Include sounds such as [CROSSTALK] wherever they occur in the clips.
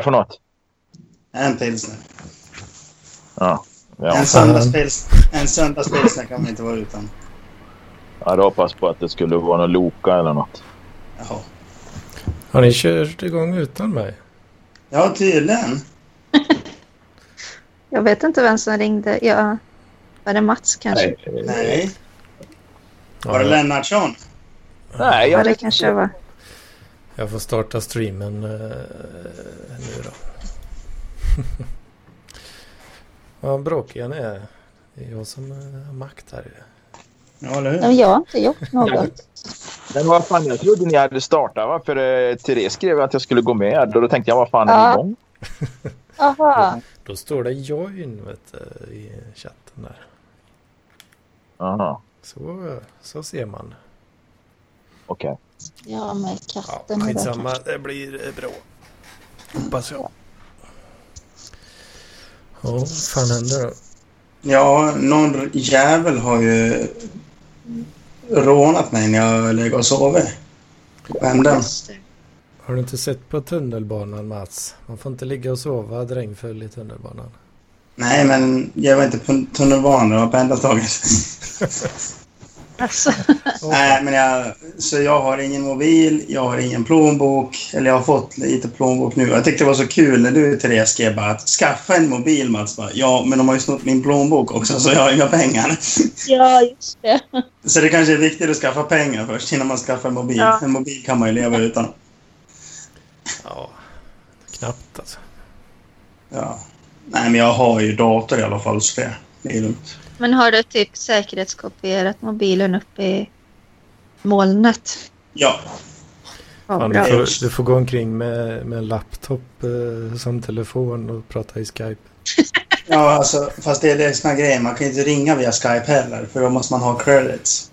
det för något? En pilsner. Ja. ja. En söndagspilsner söndagspilsner kan man inte vara utan. Jag hade hoppats på att det skulle vara någon Loka eller något. Jaha. Har ni kört igång utan mig? Ja, tydligen. [LAUGHS] Jag vet inte vem som ringde. Ja, var det Mats kanske? Nej. Nej. Var det Ja, Lennartsson? Nej, Ja, jag det kanske var. Jag får starta streamen eh, nu då. [LAUGHS] Vad bråkiga ni är. Det är jag som har makt här. Ja, eller hur? Jag har inte gjort något. [LAUGHS] Men vad fan, jag trodde ni hade startat va? För eh, Therese skrev att jag skulle gå med. Och då tänkte jag, vad fan är ni igång? [LAUGHS] Jaha. Då står det join vet du, i chatten där. Aha, Så, så ser man. okej. Ja, med Ja, katten. det. skitsamma, det blir eh, bra. Hoppas jag. Ja, vad fan händer då? Ja, någon jävel har ju rånat mig när jag lägger och sover. På det. Har du inte sett på tunnelbanan Mats? Man får inte ligga och sova drängfull i tunnelbanan. Nej, men jag var inte på tunnelbanan, det var pendeltåget. [LAUGHS] Alltså, [LAUGHS] Nej, men jag, så jag har ingen mobil, jag har ingen plånbok. Eller jag har fått lite plånbok nu. Jag tyckte det var så kul när du, Therese, skrev bara att skaffa en mobil, Mats. Bara, ja, men de har ju snott min plånbok också, så jag har inga pengar. [LAUGHS] ja, just det. Så det kanske är viktigt att skaffa pengar först innan man skaffar en mobil. Ja. En mobil kan man ju leva utan. Ja, knappt alltså. Ja. Nej, men jag har ju dator i alla fall, så det, det är lugnt. Men har du typ säkerhetskopierat mobilen uppe i molnet? Ja, Ja, du, får, du får gå omkring med, med en laptop eh, som telefon och prata i Skype. [LAUGHS] ja alltså, fast det är det som är grejen. Man kan ju inte ringa via Skype heller, för då måste man ha credits.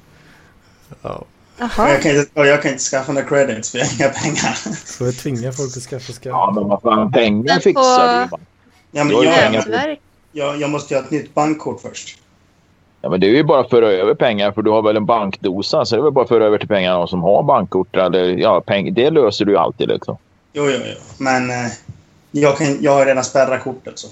Ja, Jaha. jag kan inte, jag kan inte skaffa några credits, för jag har inga pengar. [LAUGHS] så jag tvingar folk att skaffa Skype. Ja, men vad fan, pengar fixar du bara. Ja, men ju jag, jag, jag måste ju ha ett nytt bankkort först. Ja, men det är ju bara att föra över pengar för du har väl en bankdosa så det är väl bara att föra över till pengarna som har bankkort. Eller, ja, peng, det löser du ju alltid liksom. Jo, jo, jo. Men eh, jag, kan, jag har redan spärrat kortet. Så.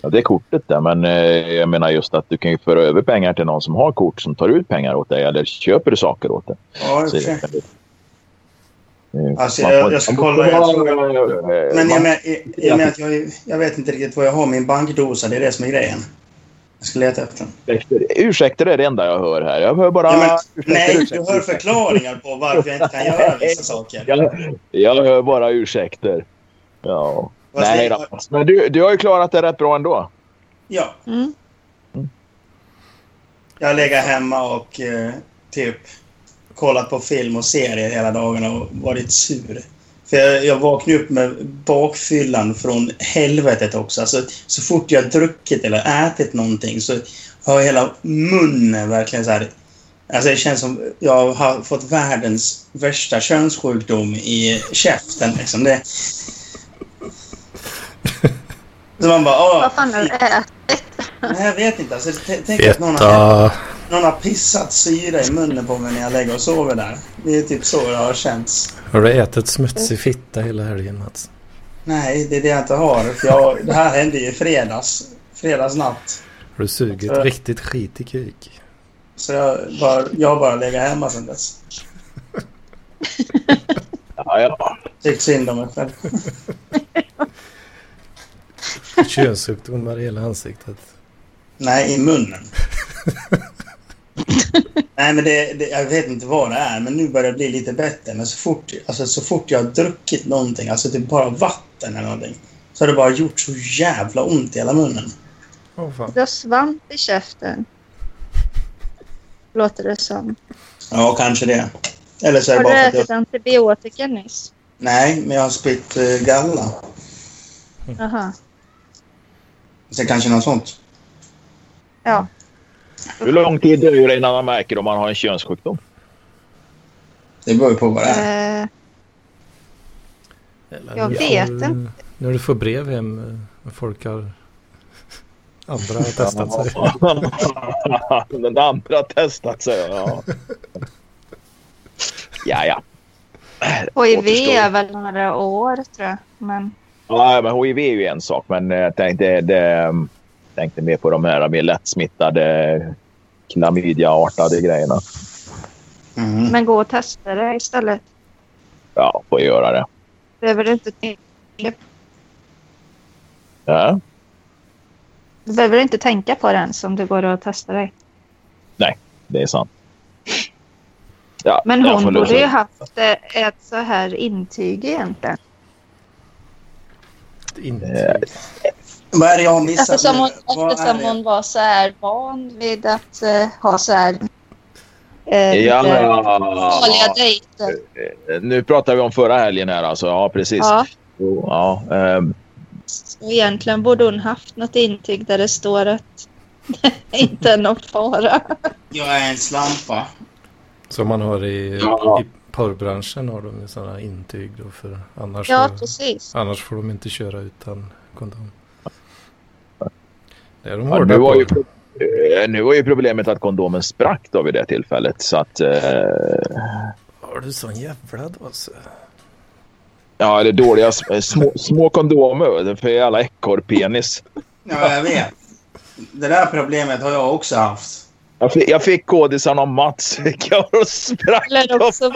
Ja, det är kortet där, men eh, jag menar just att du kan ju föra över pengar till någon som har kort som tar ut pengar åt dig eller köper du saker åt dig. Ja, Så det- Eh, Alltså, jag- jag ska kolla, jag tror- eh, Men man- med, med att jag, jag vet inte riktigt var jag har min bankdosa. Det är det som är grejen. Jag ska leta efter den. Ursäkter, ursäkter är det enda jag hör här. Jag hör bara... Ja, men, ursäkter, nej, ursäkter, du hör förklaringar på varför jag inte kan göra vissa [LAUGHS] saker. Jag, jag hör bara ursäkter. Ja. Fast Nej det- då. Men du, du har ju klarat det rätt bra ändå. Ja, Mm. jag har legat hemma och eh, typ kollat på film och serier hela dagarna och varit sur. För jag, jag vaknade upp med bakfyllan från helvetet också. Alltså, så fort jag druckit eller ätit någonting så har hela munnen verkligen så här... Alltså det känns som jag har fått världens värsta könssjukdom i käften. Liksom. Det... Så man bara... Åh, Vad fan har du ätit? Nej, jag vet inte. Alltså, tänk att någon har, Feta. Någon har pissat syra i munnen på mig när jag lägger och sover där. Det är typ så det har känts. Har du ätit smutsig fitta hela helgen Mats? Nej, det är det jag inte har. För jag, det här hände ju i fredags. Fredagsnatt. Har du sugit Ja. riktigt skit i kuk? Så jag, bara, jag har bara legat hemma sedan dess. [LAUGHS] Ja, ja. Tyckt synd om mig själv. [LAUGHS] Könssjukdomar i hela ansiktet. Nej, i munnen. [LAUGHS] Nej, men det, det, jag vet inte vad det är, men nu börjar det bli lite bättre. Men så fort, alltså, så fort jag har druckit någonting, alltså typ bara vatten eller någonting, så har det bara gjort så jävla ont i hela munnen. Fan. Du har svamp i käften. Låter det som. Ja, kanske det. Eller så är det Har du bara för att jag... ätit antibiotika nyss? Nej, men jag har spytt eh, galla. Jaha. Så det kanske är något sånt. Ja. Hur lång tid dröjer det innan man märker om man har en könssjukdom? Det beror ju på vad det är. Eh, Eller Jag vet inte. När du får brev hem eh, när folk har... [LAUGHS] Andra har testat sig. [LAUGHS] Den andra har testat sig. Ja, ja. ja. HIV är väl några år tror jag. Men Ja, men HIV är ju en sak, men eh, jag tänkte, det, tänkte mer på de här mer lättsmittade klamydia-artade grejerna. Mm. Men gå och testa det istället. Ja, får göra det. Behöver du inte tänka, Ja, du behöver inte tänka på det ens om du går och testar dig. det är sant. [LAUGHS] Ja, Men hon borde ju haft eh, ett så här intyg egentligen. Inte. Vad är det jag har missat? Eftersom hon, eftersom hon var så här van vid att eh, ha så här eh, Ja, farliga dejter. Eh, Nu pratar vi om förra helgen här alltså. Ja, precis. Ja, Ja, så egentligen borde hon haft något intyg där det står att det [LAUGHS] inte är någon fara. Jag är en slampa. Som man har i, Ja. i porrbranschen har de sådana intyg då för annars, Ja, precis. annars får de inte köra utan kondom. Det är de ja, nu, var ju, eh, nu var ju problemet att kondomen sprack då vid det tillfället. Så att... eh, Har du sån jävla dåse? Ja, det är dåliga s- små, små kondomer för jävla ekorrpenis. Ja, jag vet. Det där problemet har jag också haft. Jag fick, jag fick kodisen av Mats. Jag och sprack Eller också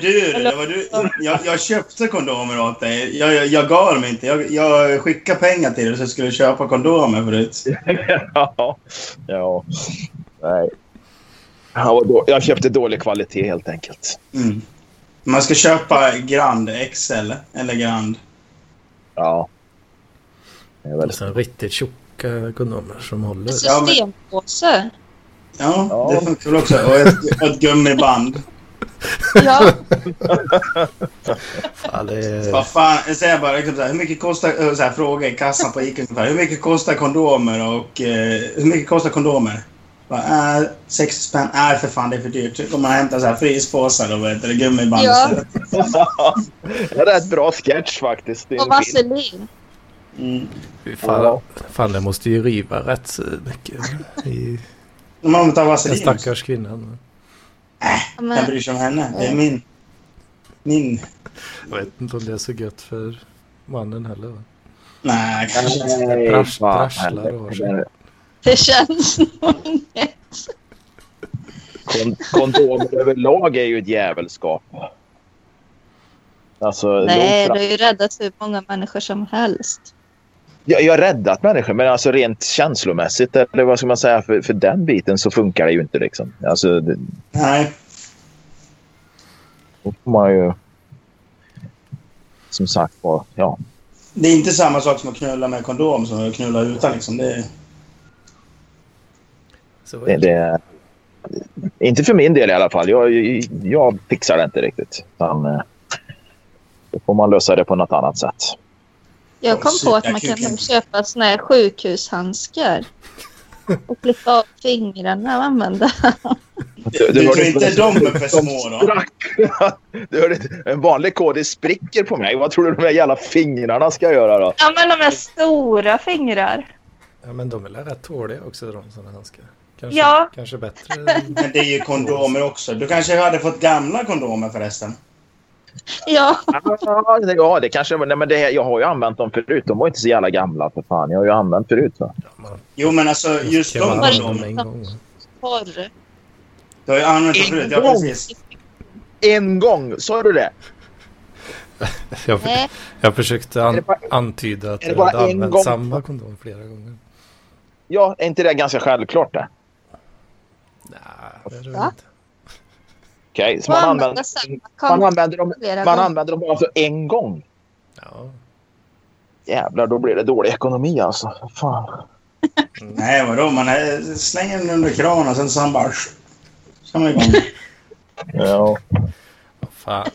du, det var du jag, jag köpte kondomer åt dig. Jag, jag, jag gav dem inte. Jag, jag skickade pengar till dig så jag skulle köpa kondomer förut. [LAUGHS] ja. ja. Nej. Jag, var då, jag köpte dålig kvalitet helt enkelt. Mm. Man ska köpa Grand XL eller Grand. Ja. Det är väldigt... sen riktigt tjocka kondomer som håller. systempåse. Ja, Ja. det funkar väl också. Och ett, ett gummiband. [LAUGHS] Ja, [LAUGHS] Fan, det är... Vad fan, jag säger bara liksom så här, hur mycket kostar, eh, så här, fråga i kassan på Ica ungefär. Hur mycket kostar kondomer och eh, hur mycket kostar kondomer? Bara, äh, 60 spänn. Nej, för fan det är för dyrt. Så kommer man hämta så här fryspåsar och vet du, gummiband [LAUGHS] Ja. det är ett bra sketch faktiskt. Är och vaselin. Mm. Fan, Ja. fan, det måste ju riva rätt så mycket i man tar den vaselin också. stackars kvinnan. Ja, Vem Men, bryr sig om henne? Det är min... Min... Jag vet inte om det är så gött för mannen heller. Va? Nej, kanske inte. Fan. prasslar och har sig. det känns. Kon kondomer överlag är ju ett jävelskap. Alltså, Nej, du har ju räddat hur många människor som helst. Jag, jag har räddat människor, men alltså rent känslomässigt, eller vad ska man säga, för, för den biten så funkar det ju inte. Liksom. Alltså, det, Nej. då får man ju... Som sagt var, ja. Det är inte samma sak som att knulla med kondom som att knulla utan liksom. Det Det, det, inte för min del i alla fall. Jag, jag fixar det inte riktigt. Utan, eh, då får man lösa det på något annat sätt. Jag kom på att man kan köpa såna här sjukhushandskar. [LAUGHS] Och klippa av fingrarna och använda. Du, du tror inte de är för små då? [LAUGHS] Du hörde, en vanlig kodis spricker på mig. Vad tror du de här jävla fingrarna ska göra då? Ja, men de är stora fingrar. Ja, men de är väl rätt tåliga också, de sådana handskar. Kanske, Ja. kanske bättre. [LAUGHS] Men det är ju kondomer också. Du kanske hade fått gamla kondomer förresten? [LAUGHS] Ja, Ja, det, ja, det kanske... Nej, men det, jag har ju använt dem förut. De var inte så jävla gamla för fan. Jag har ju använt förut. Va? Jo, men alltså just de dem kondomerna. en gång. porr. Du har ju använt dem förut. Ja, En gång. precis. En gång! Sa du det? [LAUGHS] Jag, jag försökte an, bara- antyda att jag hade en använt gång? samma kondom flera gånger. Ja, är inte det ganska självklart det? Nej, det är det inte. Okej, så och man använder, man använder dem, man använder dem bara för en gång. Ja. Jävlar, då blir det dålig ekonomi alltså. Fan. Nej, vadå? Man är, slänger den under kranen och sen så han bara... Så är man igång. [LAUGHS] Ja. Fan.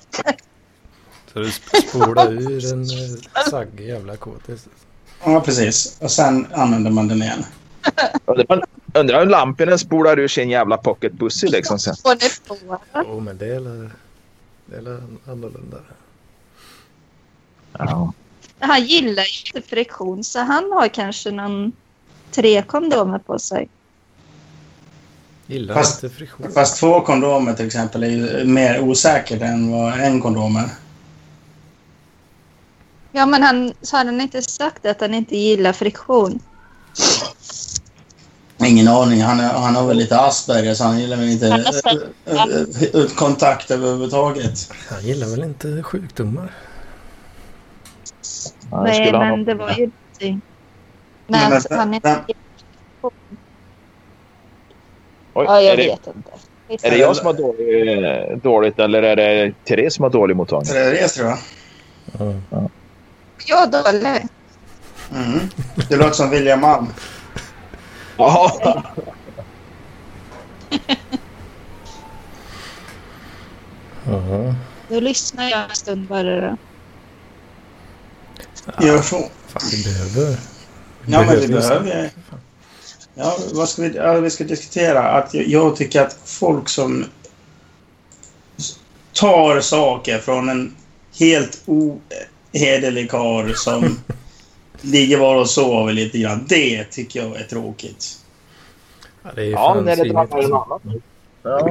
Så du sp- spolar ur en eh, saggig jävla kodis. Ja, precis. Och sen använder man den igen. Undrar, undrar hur Lampinen spolar ur sin jävla pocket pussy liksom sen. Jo, men det är väl det är väl annorlunda. Ja. Han gillar ju inte friktion så han har kanske någon tre kondomer på sig. Gillar Fast- inte friktion. Fast två kondomer till exempel är ju mer osäkert än vad en kondom är. Ja, men han, så hade han inte sagt att han inte gillar friktion? Ingen aning. Han, är, han har väl lite Asperger så han gillar väl inte har eh, eh, eh, kontakt överhuvudtaget. Han gillar väl inte sjukdomar? Nej, men det var ju någonting. Men Men vänta, han gillar friktion. Oj, Ja, jag är, det, vet inte. är det jag som har dålig, dåligt eller är det Therese som har dålig mottagning? Är det tror jag. Ja. Jag är dålig. Mm. Det låter som William Malm. Ja. Då lyssnar jag en stund bara då. Gör så. Fan, vi behöver... Ja, men vi behöver... Ja, vad ska vi, ja, vi ska diskutera att jag, jag tycker att folk som tar saker från en helt ohederlig karl som ligger bara och sover lite grann. Det tycker jag är tråkigt. Ja, det är ju Ja, när det drabbar en annan. Ja.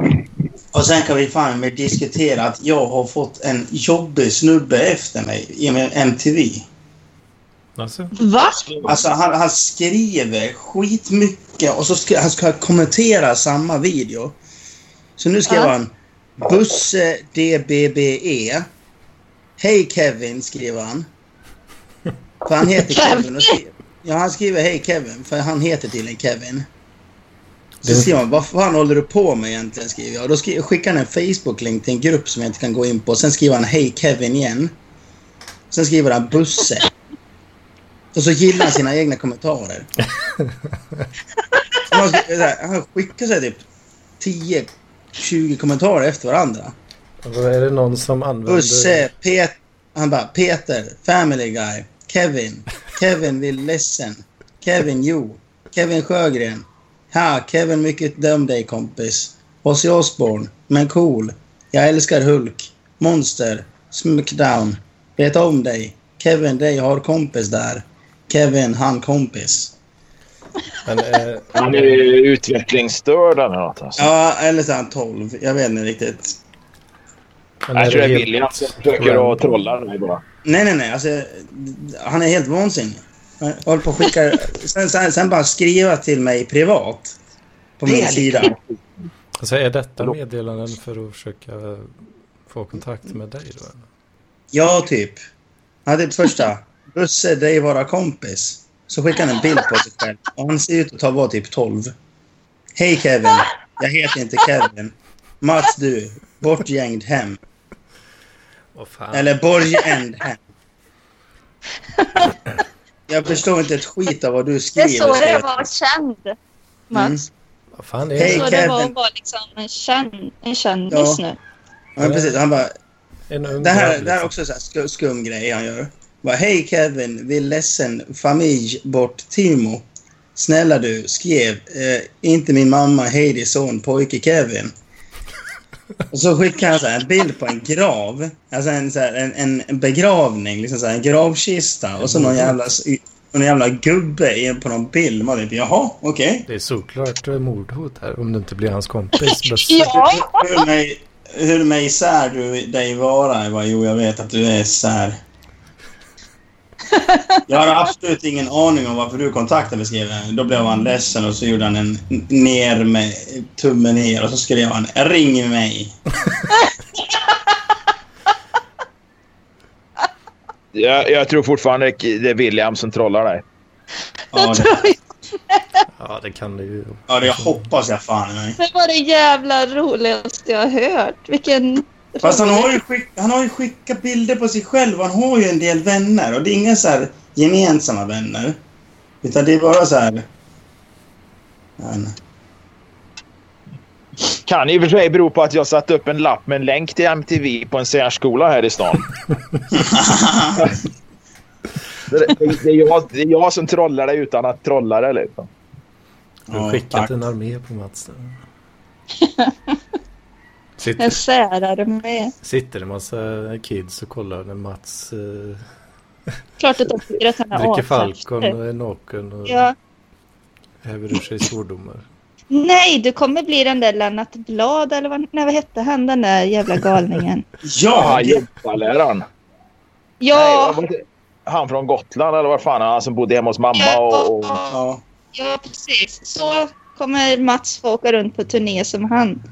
Och sen kan vi fan med diskutera att jag har fått en jobbig snubbe efter mig i MTV. Alltså, Va? Alltså han, han skriver skitmycket och så ska han ska kommentera samma video. Så nu skrev Ja. han Busse DBBE. Hej Kevin skriver han. För han heter Kevin. Och skriver, ja han skriver hej Kevin för han heter tydligen Kevin. Så skriver han vad fan håller du på med egentligen skriver jag. Och då skri- skickar han en Facebook-länk till en grupp som jag inte kan gå in på. Sen skriver han hej Kevin igen. Sen skriver han Busse. Och så gillar han sina egna kommentarer. Han, här, han skickar sig typ 10-20 kommentarer efter varandra. och då är det någon som använder... Busse, Pet, han bara Peter, Family Guy, Kevin, Kevin vill ledsen, Kevin Jo, Kevin Sjögren, ha, Kevin mycket döm dig kompis, Ozzy Osbourne, men cool, jag älskar Hulk, Monster, Smackdown, vet om dig, Kevin dig har kompis där, Kevin han kompis. Men, eh, Han är ju utvecklingsstörd eller något. Alltså. Ja, eller så är han 12, jag vet inte riktigt. Men Jag tror det är helt William som försöker att trolla dig bara. Nej, nej, nej. Alltså, han är helt vansinnig. Han håller på att skicka... Sen, sen, sen bara skriva till mig privat. På min sida. Alltså är detta meddelanden för att försöka få kontakt med dig då? eller? Ja, typ. Han hade första. Busse, dig vara kompis. Så skickar han en bild på sig själv. Och han ser ut att vara typ 12. Hej Kevin. Jag heter inte Kevin. Mats du. Bortgängd hem. Fan? Eller borgänd hem. Jag förstår inte ett skit av vad du Det är skriver. så det skriver. var känd, Mats. Vad fan är Hej, Så det? det var Kevin. att vara liksom en, känd, en kändis Ja. nu. Ja, precis. Han bara, En Det här, det här är liksom. också så här skum, skum grej han gör. Bara, Hej Kevin, vill ledsen familj bort Timo. Snälla du, skrev eh, inte min mamma, hej din son, pojke Kevin. Och så skickar han så här, en bild på en grav. Alltså en, så här, en, en begravning, liksom så här, en gravkista. Och så någon jävla, någon jävla gubbe på någon bild. Man typ, jaha, okej. Det är såklart eh, mordhot här om det inte blir hans kompis. [LAUGHS] Ja! Hur mig, hur mig isär du dig vara? Jag bara, jo, jag vet att du är isär. [LAUGHS] Jag har absolut ingen aning om varför du kontaktade mig, skrev han. Då blev han ledsen och så gjorde han en ner med tummen ner och så skrev han ring mig. [LAUGHS] Jag, jag tror fortfarande det är William som trollar dig. Ja, det, Ja, det kan det ju. ja, det hoppas jag fan i mig. Det var det jävla roligaste jag hört. Vilken... Fast han har, ju skick, han har ju skickat bilder på sig själv. Han har ju en del vänner och det är inga så här gemensamma vänner. Utan det är bara så här... Inte. Kan i och för sig bero på att jag satt upp en lapp med en länk till MTV på en särskola här i stan. [LAUGHS] det, det, det, är jag, det är jag som trollar dig utan att trolla dig. Liksom. Du har skickat en armé på Mats. [LAUGHS] En Sitter, särarmé. sitter en massa kids och kollar när Mats eh, Klart att de tycker att han är dricker. Falcon och är naken och Ja, häver ur sig svordomar. Nej, du kommer bli den där Lennart Blad eller vad, nej, vad hette han den där jävla galningen? [LAUGHS] Ja, Ja, det, gympaläraren. Ja, Nej, Han från Gotland eller vad fan han som bodde hemma hos mamma och... och... ja. ja, precis. Så kommer Mats få åka runt på turné som han.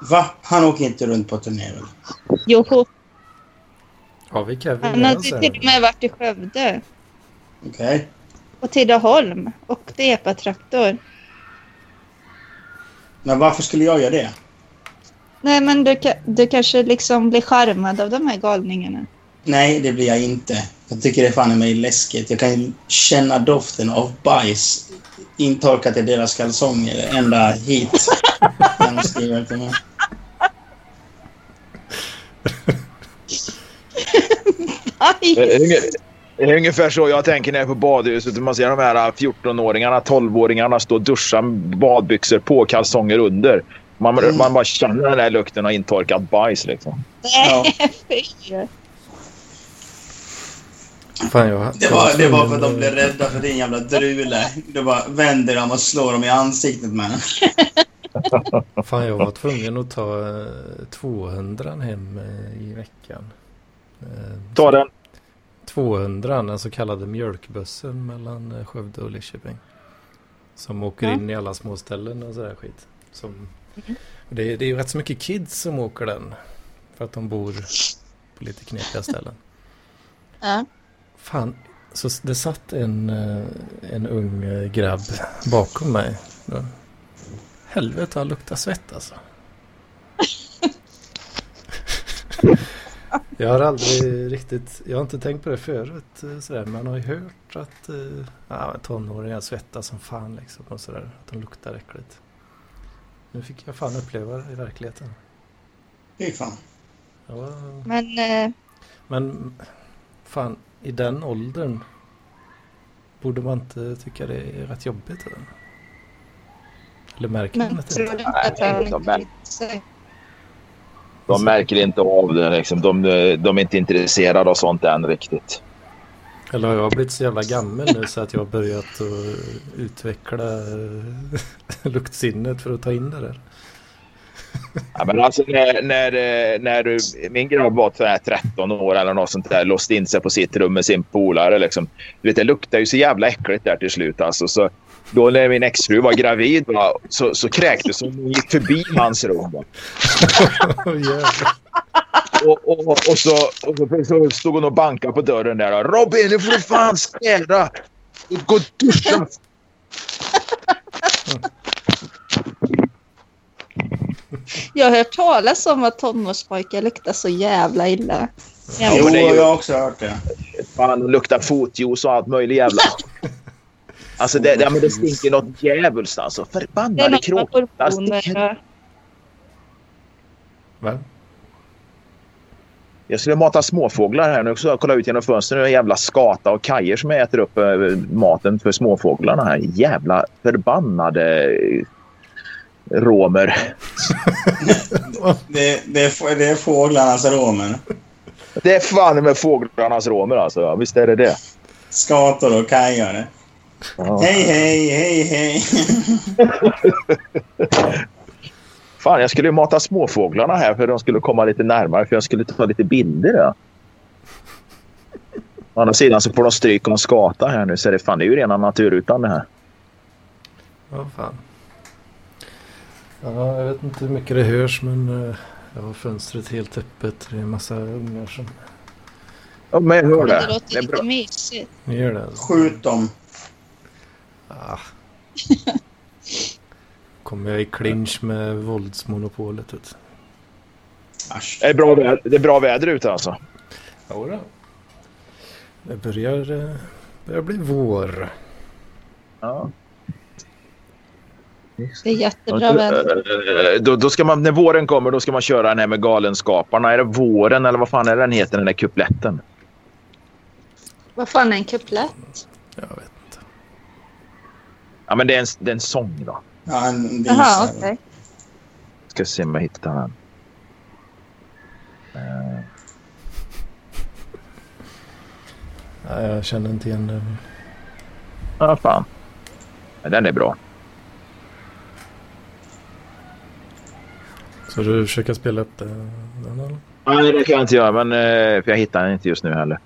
Va? Han åker inte runt på turné väl? Jo, Har vi Kevin han hade ju till och med varit i Skövde Okej. och Tidaholm och Epatraktor. Men varför skulle jag göra det? Nej, men du, du kanske liksom blir charmad av de här galningarna. Nej, det blir jag inte. Jag tycker det är fan i mig läskigt. Jag kan ju känna doften av bajs intorkat i deras kalsonger ända hit. [LAUGHS] När de skriver till mig. Det är ungefär- det är ungefär så jag tänker när jag är på badhuset. Man ser de här 14-åringarna, 12-åringarna stå och duscha med badbyxor på, kalsonger under. Man, Mm. man bara känner den där lukten av intorkat bajs. Liksom. Fy. Fan, jag, Det var, det var för att de blev rädda för din jävla drule. Du bara vänder dem och slår dem i ansiktet med den. [LAUGHS] Fan, jag var tvungen att ta eh, 200 hem eh, i veckan. Eh, Ta den. 200, den så kallade mjölkbussen mellan eh, Skövde och Lidköping. Som åker Ja. in i alla små ställen och sådär skit. Som, och det, är- det är ju rätt så mycket kids som åker den. För att de bor på lite knepiga ställen. Ja. Fan, så det satt en, eh, en ung eh, grabb bakom mig. Ja. Helvete, han luktar svett alltså. Jag har aldrig riktigt, jag har inte tänkt på det förut eh, sådär, men man har ju hört att ja, tonåringar svettas som fan liksom och sådär, att de luktar äckligt. Nu fick jag fan uppleva det i verkligheten. Fy fan. Var, Men eh, men fan, i den åldern borde man inte tycka det är rätt jobbigt? Eller, eller märker man det inte? Nej, de inte mär- sig? De märker inte av det. Liksom. De, de är inte intresserade av sånt än riktigt. Eller har jag blivit så jävla gammal nu så att jag har börjat att utveckla eh, [LAUGHS] luktsinnet för att ta in det där? Ja, men alltså när, när, eh, när du, min grabb var så här 13 år eller något sånt där, låste in sig på sitt rum med sin polare. Liksom. Du vet, det luktar ju så jävla äckligt där till slut. Alltså. Så, då när min exfru var gravid va, så, så kräktes hon och gick förbi hans rum. Va. [LAUGHS] Jävlar. Och, och, och, så, och så, så stod hon och bankade på dörren där. Robin, nu får du fan städa! Gå och duscha! [LAUGHS] Jag har hört talas om att tonårspojkar luktar så jävla illa. Ja, jo, men det är ju- jag har också hört det. Fan, det luktar fotjuice och allt möjligt jävla... [LAUGHS] Alltså det, det, men det stinker något djävulskt alltså. Förbannade bo med. Va? Jag skulle mata småfåglar här nu. Så jag ut genom fönstret. Nu är det en jävla skata och kajer som äter upp eh, maten för småfåglarna här. Jävla förbannade romer. Det, det, det är fåglarnas romer. Det är fan med fåglarnas romer alltså. Visst är det det. Skator och kajar. Ja. Hej, hej, hej, hej. [LAUGHS] Fan, jag skulle ju mata småfåglarna här för de skulle komma lite närmare för jag skulle ta lite bilder. Ja. Å andra sidan så får de stryk och en skata här nu så det, fan, det är ju rena naturutan det här. Ja, fan. Ja, jag vet inte hur mycket det hörs men eh, jag har fönstret helt öppet. Det är en massa ungar som... Ja, men jag hör Det det. låter Det lite mysigt. Ni gör det alltså. Skjut dem. Ah. Kommer jag i clinch med våldsmonopolet? Vet. Det är bra väder, det är bra väder ute alltså. Jodå. Det börjar, eh, börjar bli vår. Ja. Det är jättebra väder. Eh, Då, då ska man, när våren kommer då ska man köra den här med Galenskaparna. Är det våren eller vad fan är den heter den där kupletten? Vad fan är en kuplett? Jag vet inte. Ja men det är en, det är en sång då. Ja, en visa. Jaha, okej. Ska se om jag hittar den. Eh, Ja, jag känner inte igen det. Ja fan. Men Den är bra. Så du försöker spela upp det? Den, eller? Nej, det kan jag inte göra, men eh, för jag hittar den inte just nu heller.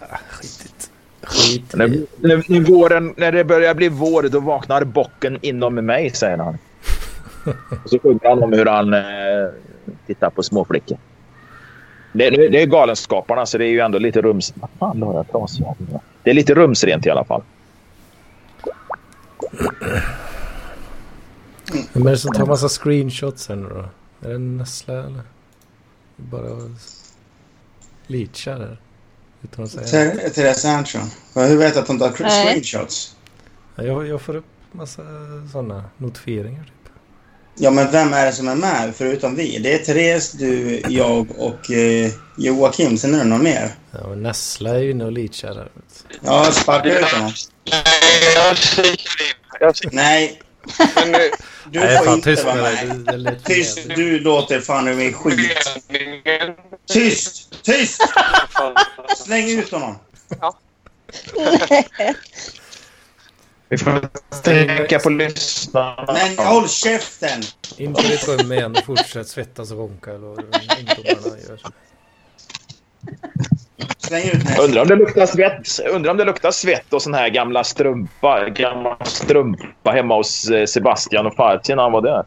Ah, skitigt. Skit När, när, när, våren, när det börjar bli vår, då vaknar bocken inom mig, säger han. [LAUGHS] Och så sjunger han om hur han eh, tittar på småflickor. Det, det, är Galenskaparna, så det är ju ändå lite rums... Vad fan la jag trasjäveln? Det är lite rumsrent i alla fall. Vem är det som tar massa screenshots sen då? Är det Nessla eller? Bara leachar där. Utan att säga. Ter- Therese Armstrong. Hur vet du att hon tar Nej. screenshots? Ja, Jag, jag får upp massa sådana notifieringar typ. Ja, men vem är det som är med förutom vi? Det är Therese, du, jag och eh, Joakim. Sen är det någon mer. Ja, men Nessla är ju inne och leachar där. Ja, sparka ut honom. Nej, jag kikar in. Jag kikar Nej, in nu. du Nej, får fan inte tyst vara med dig. Det lät Tyst, du låter fan ur min skit. Tyst! Tyst! Släng ut honom. Vi får tänka på lyssnarna. Men håll käften! In på ditt rum igen och fortsätt svettas och ronka eller vad ungdomarna gör. Släng ut mig. Undrar om det luktar svett, undrar om det luktar svett och sån här gamla strumpa, gamla strumpa hemma hos eh, Sebastian och Farci när han var där.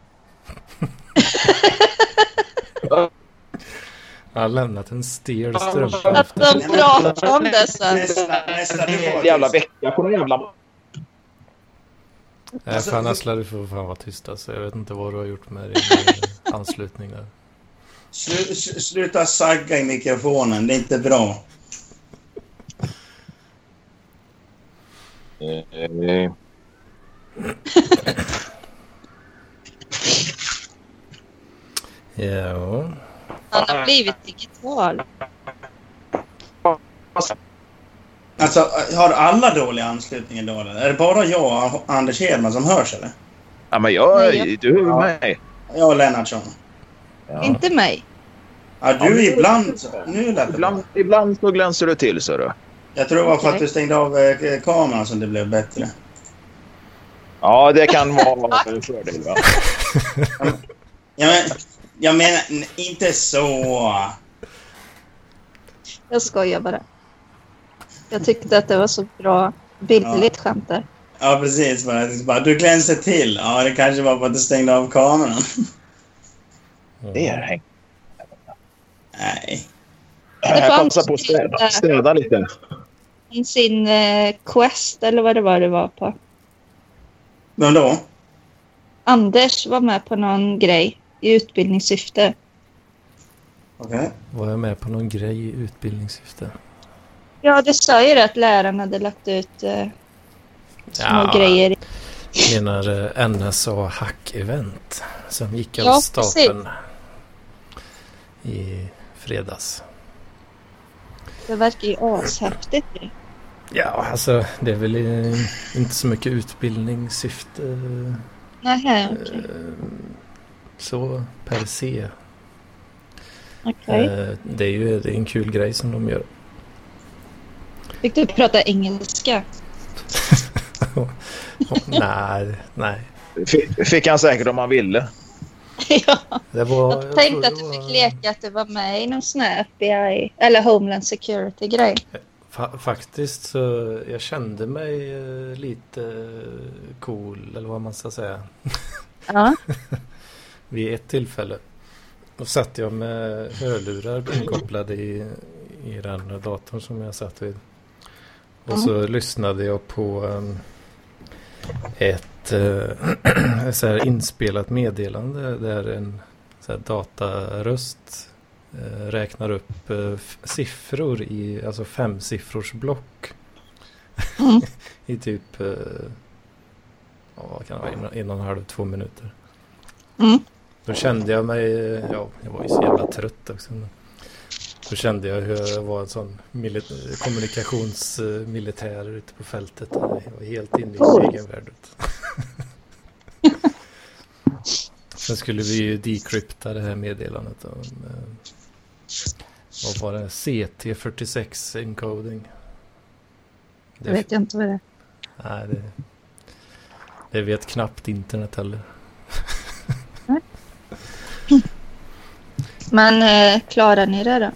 Han har lämnat en stel strumpa Att de pratar om det sen. Nästa, nästa. En jävla vecka på någon jävla... Nej, fan du- Asla, du får fan vara tyst alltså. Jag vet inte vad du har gjort med din eh, anslutning där. Slu, sl- sluta sagga i mikrofonen. Det är inte bra. Eh, Ja, Han har blivit digital. Alltså, har alla dåliga anslutningar då? eller? Är det bara jag och Anders Hedman som hörs eller? Ja, men jag... Nej, Du hör mig. Jag och Lennartsson. Ja. Inte mig. Ja, Ja, du ibland... Nu lät det bra. Ibland, ibland så glänser du till, så du. Jag tror det var för att du stängde av eh, kameran som det blev bättre. Ja, det kan vara en fördel. Va? [LAUGHS] Jag, men, jag menar, inte så. Jag skojar bara. Jag tyckte att det var så bra bildligt skämt där. Ja, precis. Bara, du glänser till. Ja, det kanske var för att du stängde av kameran. Det är häng. Nej. Jag passar på att städa, lite- städa lite. Sin eh, quest eller vad det var det var på. Vem då? Anders var med på någon grej i utbildningssyfte. Okej. var jag med på någon grej i utbildningssyfte? Ja, det sa ju att läraren hade lagt ut eh, små grejer. menar eh, NSA Hack-event som gick av Ja, stapeln i fredags. Det verkar ju ashäftigt. Ja, alltså det är väl inte så mycket utbildningssyfte okej. eh, så per se. okej. Eh, Det är ju det är en kul grej som de gör. Fick du prata engelska? [LAUGHS] Och, nej, nej. Fick- Fick han säkert om han ville. [LAUGHS] ja. Var, Jag tänkte det att du var- fick leka att du var med i någon sån här FBI eller Homeland Security-grej. Fa- faktiskt så jag kände mig eh, lite eh, cool eller vad man ska säga. Ja. [LAUGHS] Vid ett tillfälle. Då satt jag med hörlurar inkopplade i, i den datorn som jag satt vid. Och så lyssnade jag på um, ett uh, [CLEARS THROAT] så här inspelat meddelande där en så här dataröst eh, räknar upp eh, siffror i alltså femsiffrors block. Mm. [LAUGHS] I typ uh, vad kan det vara, en, en och en halv, två minuter. Mm. Då kände jag mig, ja, jag var ju så jävla trött också. Då kände jag hur jag var en sån mili- kommunikationsmilitär ute på fältet. Jag var helt inne i min egen värld. Sen skulle vi ju decrypta det här meddelandet. Om, eh, vad var det? CT46 encoding. Det vet jag inte vad det är. Nej, det, det vet knappt internet heller. Men eh, klarar ni det då?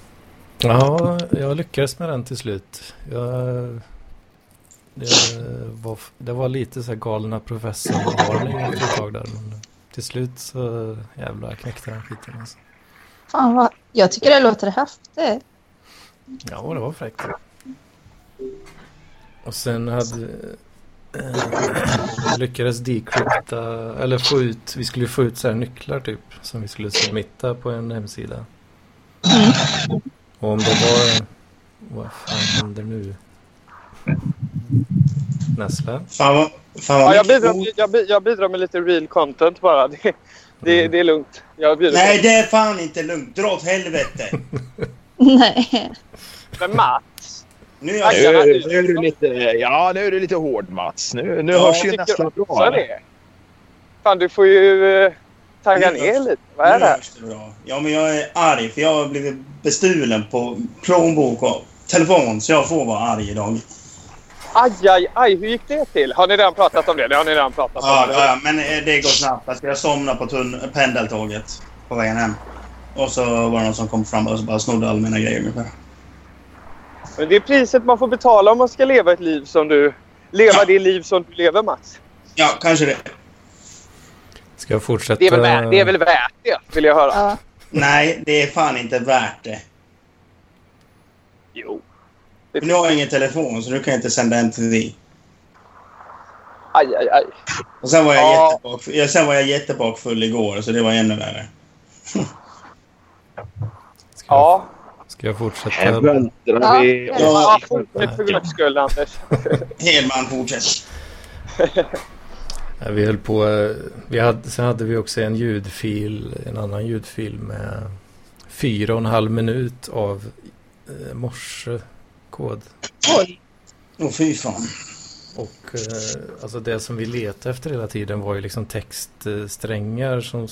Ja, jag lyckades med den till slut. Jag, det, var, det var lite så här galna professorn-varning ett tag där. Men till slut så jävlar knäckte den skiten. Alltså. Fan vad... Jag tycker det låter häftigt. Ja, det var fräckt. Och sen hade... Eh, lyckades decrypta, eller få ut, vi skulle få ut så här nycklar typ som vi skulle submitta på en hemsida. Och om det var, vad fan händer nu? Näsla? Fan vad... Fan vad Ja, jag, bidrar, jag, jag bidrar med lite real content bara. [LAUGHS] Det, det, det är lugnt. Nej, det är fan inte lugnt. Dra åt helvete. [LAUGHS] Nej. Men Mats, Nu är jag... ja. Nu, nu är du lite, ja, nu är du lite hård Mats. Nu, nu Ja, hörs ju nästan bra. det. Fan, du får ju eh, tagga ner hörs- lite. Vad är det bra. Ja, men jag är arg för jag har blivit bestulen på plånbok och telefon så jag får vara arg idag. Aj, aj, aj. Hur gick det till? Har ni redan pratat om det? Det har ni redan pratat Ja, om. ja, ja, men eh, det går snabbt. Alltså, jag somnade på tun- pendeltåget på vägen hem. Och så var det någon som kom fram och så bara snodde alla mina grejer ungefär. Men det är priset man får betala om man ska leva ett liv som du... Leva Ja. det liv som du lever, Mats. Ja, kanske det. Ska jag fortsätta? Det är väl värt det, är väl värt det vill jag höra. Ja. Nej, det är fan inte värt det. Jo. Men nu har jag ingen telefon så nu kan jag inte sända MTV. Aj, aj, aj. Och sen var jag, Ja. jättebakfull. sen var jag jättebakfull igår så det var ännu värre. Ska, jag, Ja. ska jag fortsätta? Här vältrar Ja. vi. Ja. ja fortsätt för guds skull, Anders. [LAUGHS] Hedman, fortsätt. Ja, Vi höll på, eh, vi hade, sen hade vi också en ljudfil, en annan ljudfil med fyra och en halv minut av eh, morsekod. Oj. Åh fy fan. Och eh, alltså det som vi letade efter hela tiden var ju liksom textsträngar som,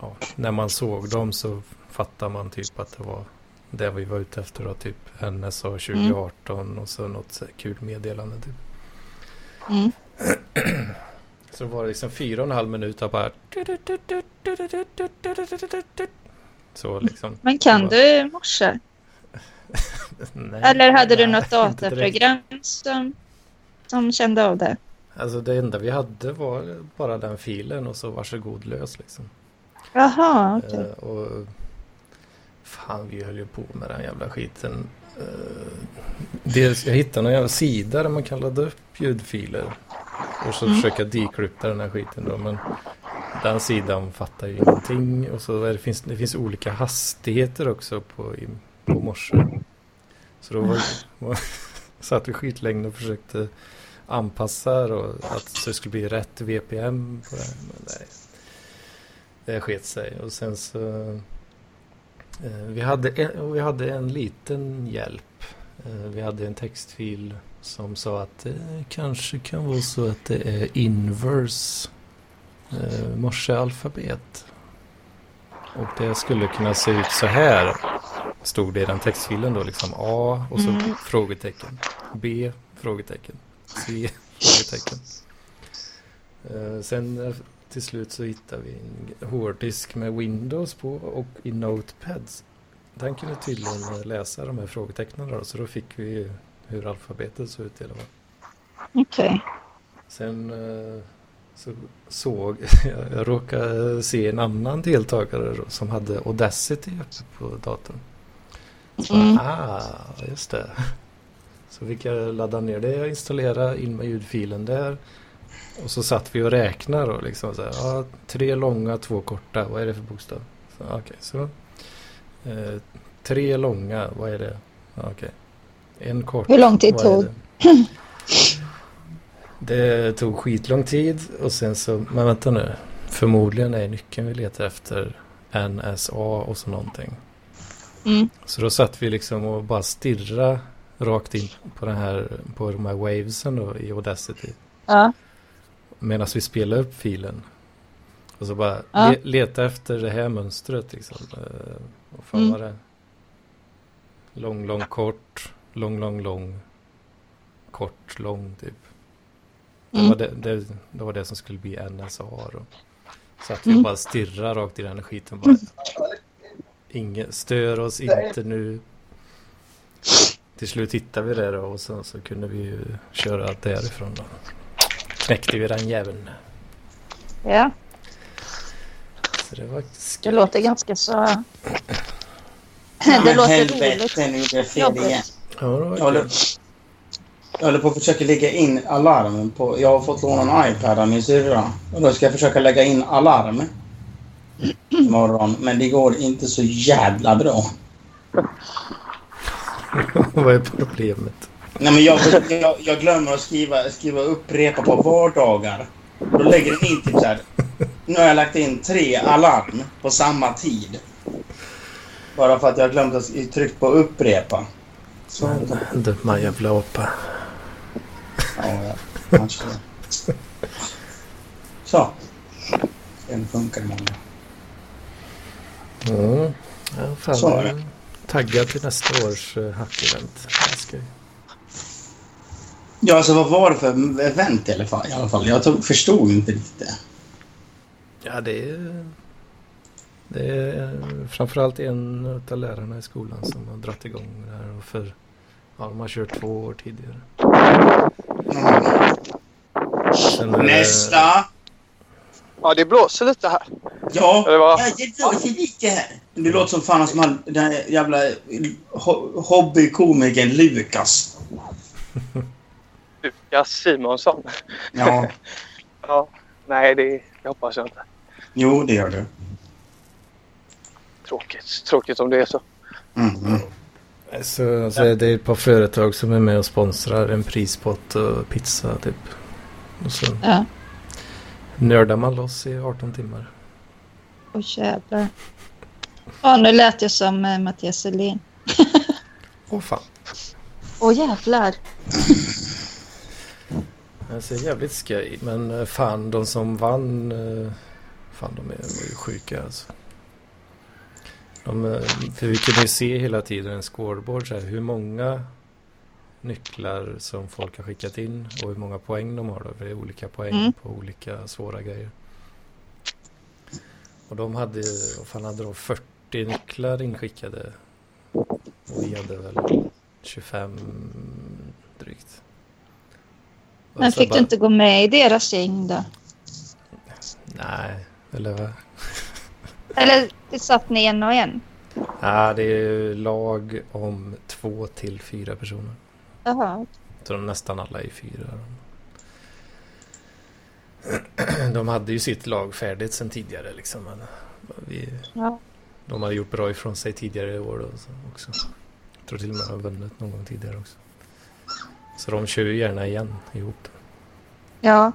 ja, när man såg dem så fattar man typ att det var det vi var ute efter då, typ NSA 2018 och så något kul meddelande typ. Mm. [CLEARS THROAT] Så var det liksom fyra och en halv minut av bara så liksom. Men kan du morse? Nej, Eller hade du nej, något dataprogram som, som kände av det? Alltså det enda vi hade var bara den filen och så varsågod lös liksom. Jaha, okej. Eh, och fan vi höll ju på med den jävla skiten. Eh, dels, jag hittade någon jävla sida där man kan ladda upp ljudfiler. Och så Mm. försöka decrypta den här skiten då. Men den sidan fattar ju ingenting. Och så det, finns det finns olika hastigheter också på, på morse. Så då var, var, [LAUGHS] satt vi skitlänge och försökte anpassa och att så det skulle bli rätt VPM på det. här, Men nej, det sket sig. Och sen så eh, vi, hade en, vi hade en liten hjälp. Eh, vi hade en textfil som sa att det kanske kan vara så att det är inverse eh, morsealfabet. Och det skulle kunna se ut så här. Stod det i den textfilen då liksom A och så Mm. frågetecken. B frågetecken. C frågetecken. Eh, sen eh, till slut så hittade vi en hårddisk med Windows på och i Notepads. Den kunde tydligen läsa de här frågetecknen då, så då fick vi hur alfabetet såg ut i alla fall. Okej. Sen eh, så såg [LAUGHS] jag, råkade se en annan deltagare då, som hade Audacity på datorn. Så, Mm. Ah, just det. [LAUGHS] Så fick jag ladda ner det och installera in med ljudfilen där. Och så satt vi och räknade då liksom så här, ja, tre långa, två korta, vad är det för bokstav? Så, Okej, så. Eh, tre långa, vad är det? Ja, Okej. En kort. Hur lång tid tog? [CLEARS THROAT] det? Tog skitlång tid och sen så, men vänta nu. Förmodligen är nyckeln vi letar efter NSA och så någonting. Mm. Så då satt vi liksom och bara stirra rakt in på, den här, på de här wavesen då i Audacity. Ja. Medan vi spelade upp filen. Och så bara Ja. le, leta efter det här mönstret liksom. Uh, vad fan Mm. var det? Lång, lång, kort. Lång, lång, lång. Kort, lång typ. Det, Mm. var det, det, det var det som skulle bli NSA då. Så att vi Mm. bara stirrar rakt i den skiten. Bara, Ingen, stör oss inte nu. Till slut hittade vi det då och sen så kunde vi ju köra därifrån då. Knäckte vi den jäveln. Ja, Så det var det skoj. låter ganska så... [CLEARS THROAT] Det låter helvete, roligt. nu gjorde jag fel igen. Ja, det var kul. Jag håller på att försöka lägga in alarmen på... Jag har fått låna en iPad av min syrra. Och då ska jag försöka lägga in alarm. Imorgon. Men det går inte så jävla bra. [LAUGHS] Vad är problemet? Nej, men jag, jag, jag glömmer att skriva, skriva upprepa på vardagar. Då lägger den in typ så här. Nu har jag lagt in tre alarm på samma tid. Bara för att jag glömt att trycka på upprepa. Så. Dumma jävla apa. Ja, ja. Kanske det. Så. Den funkar imorgon. Mm. Ja, fan, Så är jag det. taggad till nästa års uh, hackevent. Ja, alltså vad var det för event i alla fall? I alla fall. Jag tog, förstod inte riktigt det. Ja, det är, det är framförallt en av lärarna i skolan som har dragit igång det här. Och för, ja, de har kört två år tidigare. Är det- Nästa! Ja, det blåser lite här. Ja, Eller vad? ja det låter lite här. Det låter som fan som han, den här jävla ho- hobbykomikern Lukas. [LAUGHS] Lukas Simonsson. Ja, [LAUGHS] Ja, nej, det, det hoppas jag inte. jo det gör du. Tråkigt. Tråkigt om det är så. Mm, mm. Så, alltså, det är ett par företag som är med och sponsrar en prispott och pizza typ. Och så Ja. nördar man loss i 18 timmar. Åh jävlar. Ja, nu lät jag som eh, Mattias Selin. Åh fan. Åh jävlar. Det ser jävligt skoj. Men eh, fan de som vann. eh, Fan de är sjuka alltså. De, eh, för vi kunde ju se hela tiden en scoreboard så här, hur många nycklar som folk har skickat in och hur många poäng de har då. För det är olika poäng Mm. på olika svåra grejer. Och de hade, vad fan hade de, 40 nycklar inskickade. Och vi hade väl 25 drygt. Och Men fick bara- du inte gå med i deras gäng då? Nej, eller vad? Eller satt ni en och en? Ja, det är lag om två till fyra personer. Jaha. Så de nästan alla är fyra. [CLEARS THROAT] De hade ju sitt lag färdigt sedan tidigare liksom. Men vi, Ja. de hade gjort bra ifrån sig tidigare i år då, så också. Jag tror till och med de har vunnit någon gång tidigare också. Så de kör ju gärna igen ihop. Ja.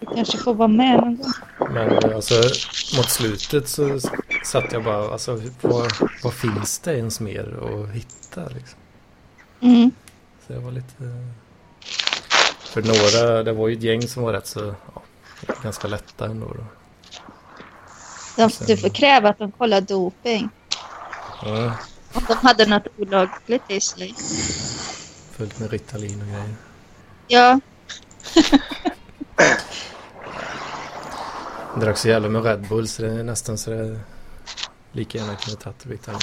Jag kanske får vara med någon gång. Men alltså mot slutet så satt jag bara, alltså vad, vad finns det ens mer att hitta liksom? Mm. Så jag var lite... För några, det var ju ett gäng som var rätt så, ja, ganska lätta ändå då. De, du får kräva att de kollar doping. Ja, Om de hade något olagligt i sig. fullt med Ritalin och grejer. Ja. [LAUGHS] Jag drack så jävla med Red Bull så det är nästan så det lika gärna kunde tagit Ritalin.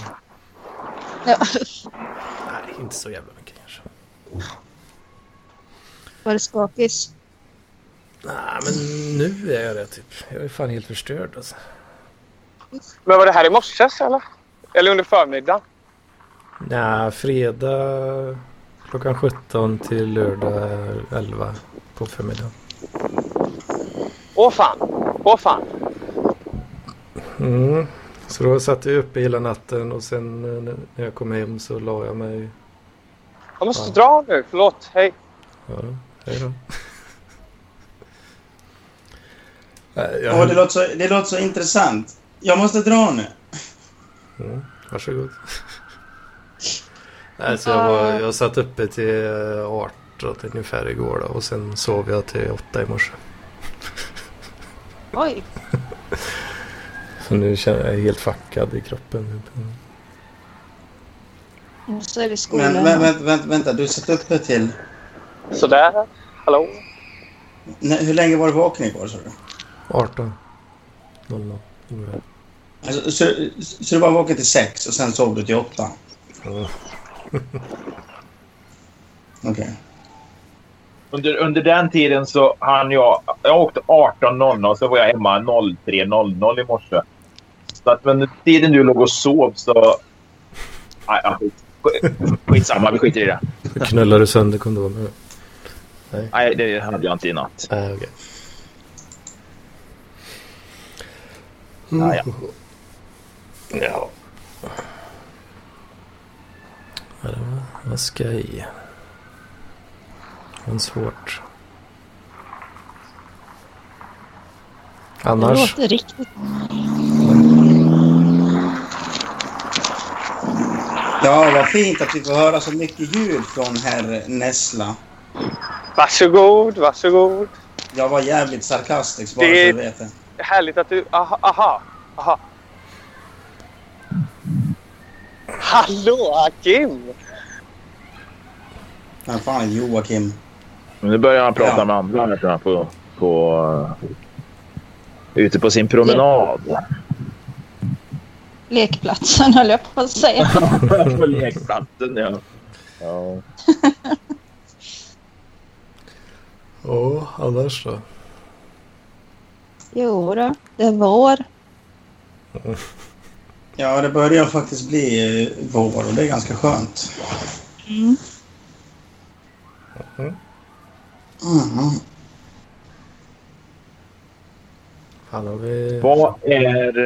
ja. Nej, inte så jävla mycket kanske. Var det skakis? Nej, men nu är jag det typ. Jag är fan helt förstörd alltså. Men var det här i morse eller? Eller under förmiddagen? Nej, fredag klockan 17 till lördag 11 på förmiddagen. Åh fan. Åh fan. Mm. Så då satt jag uppe hela natten och sen eh, när jag kom hem så la jag mig. Jag måste Ja. dra nu. Förlåt. Hej. Ja, hej då. Nej, [LAUGHS] jag höll- det, låter så, det låter så intressant. Jag måste dra nu. Mm, varsågod. [LAUGHS] Nej, så jag, var, jag satt uppe till eh, 18 ungefär igår då, och sen sov jag till 8 i morse. Oj. [LAUGHS] Så nu känner jag mig helt fuckad i kroppen. Och så är det skolan. Men vä- vänta, vänta, vänta, du satt uppe till... Sådär. Hallå? Nej, hur länge var du vaken igår, sa du? 18. 00. ungefär. Alltså, så, så du bara vaknade till sex och sen sov du till åtta? Ja. Okej. Under, under den tiden så hann jag... Jag åkte 18.00 så var jag hemma 03.00 i morse. Så att under tiden du låg och sov så... Nej, ja, skit- skitsamma, vi skiter i det. Knullar du sönder kondomen? Nej, det hade jag inte i natt. Nej, okej. Ja, ja. Ja. Ja, det var, det var skoj. Men svårt. Det Annars? låter riktigt. Ja, vad fint att vi får höra så mycket ljud från herr Nessla. Varsågod, varsågod. Jag var jävligt sarkastisk bara Det- så du vet det. Härligt att du... Aha, aha. aha. Hallå, Kim! Men fan Joakim. Men nu börjar han prata Ja. med andra här, tror jag, på, på, ute på sin promenad. Lekplatsen höll jag på att säga. [LAUGHS] på [LAUGHS] lekplatsen, ja. ja. Ja, annars då? Jo då, det är vår. Ja, det börjar faktiskt bli eh, vår och det är ganska skönt. Mm. Mm. Har vi... Vad är,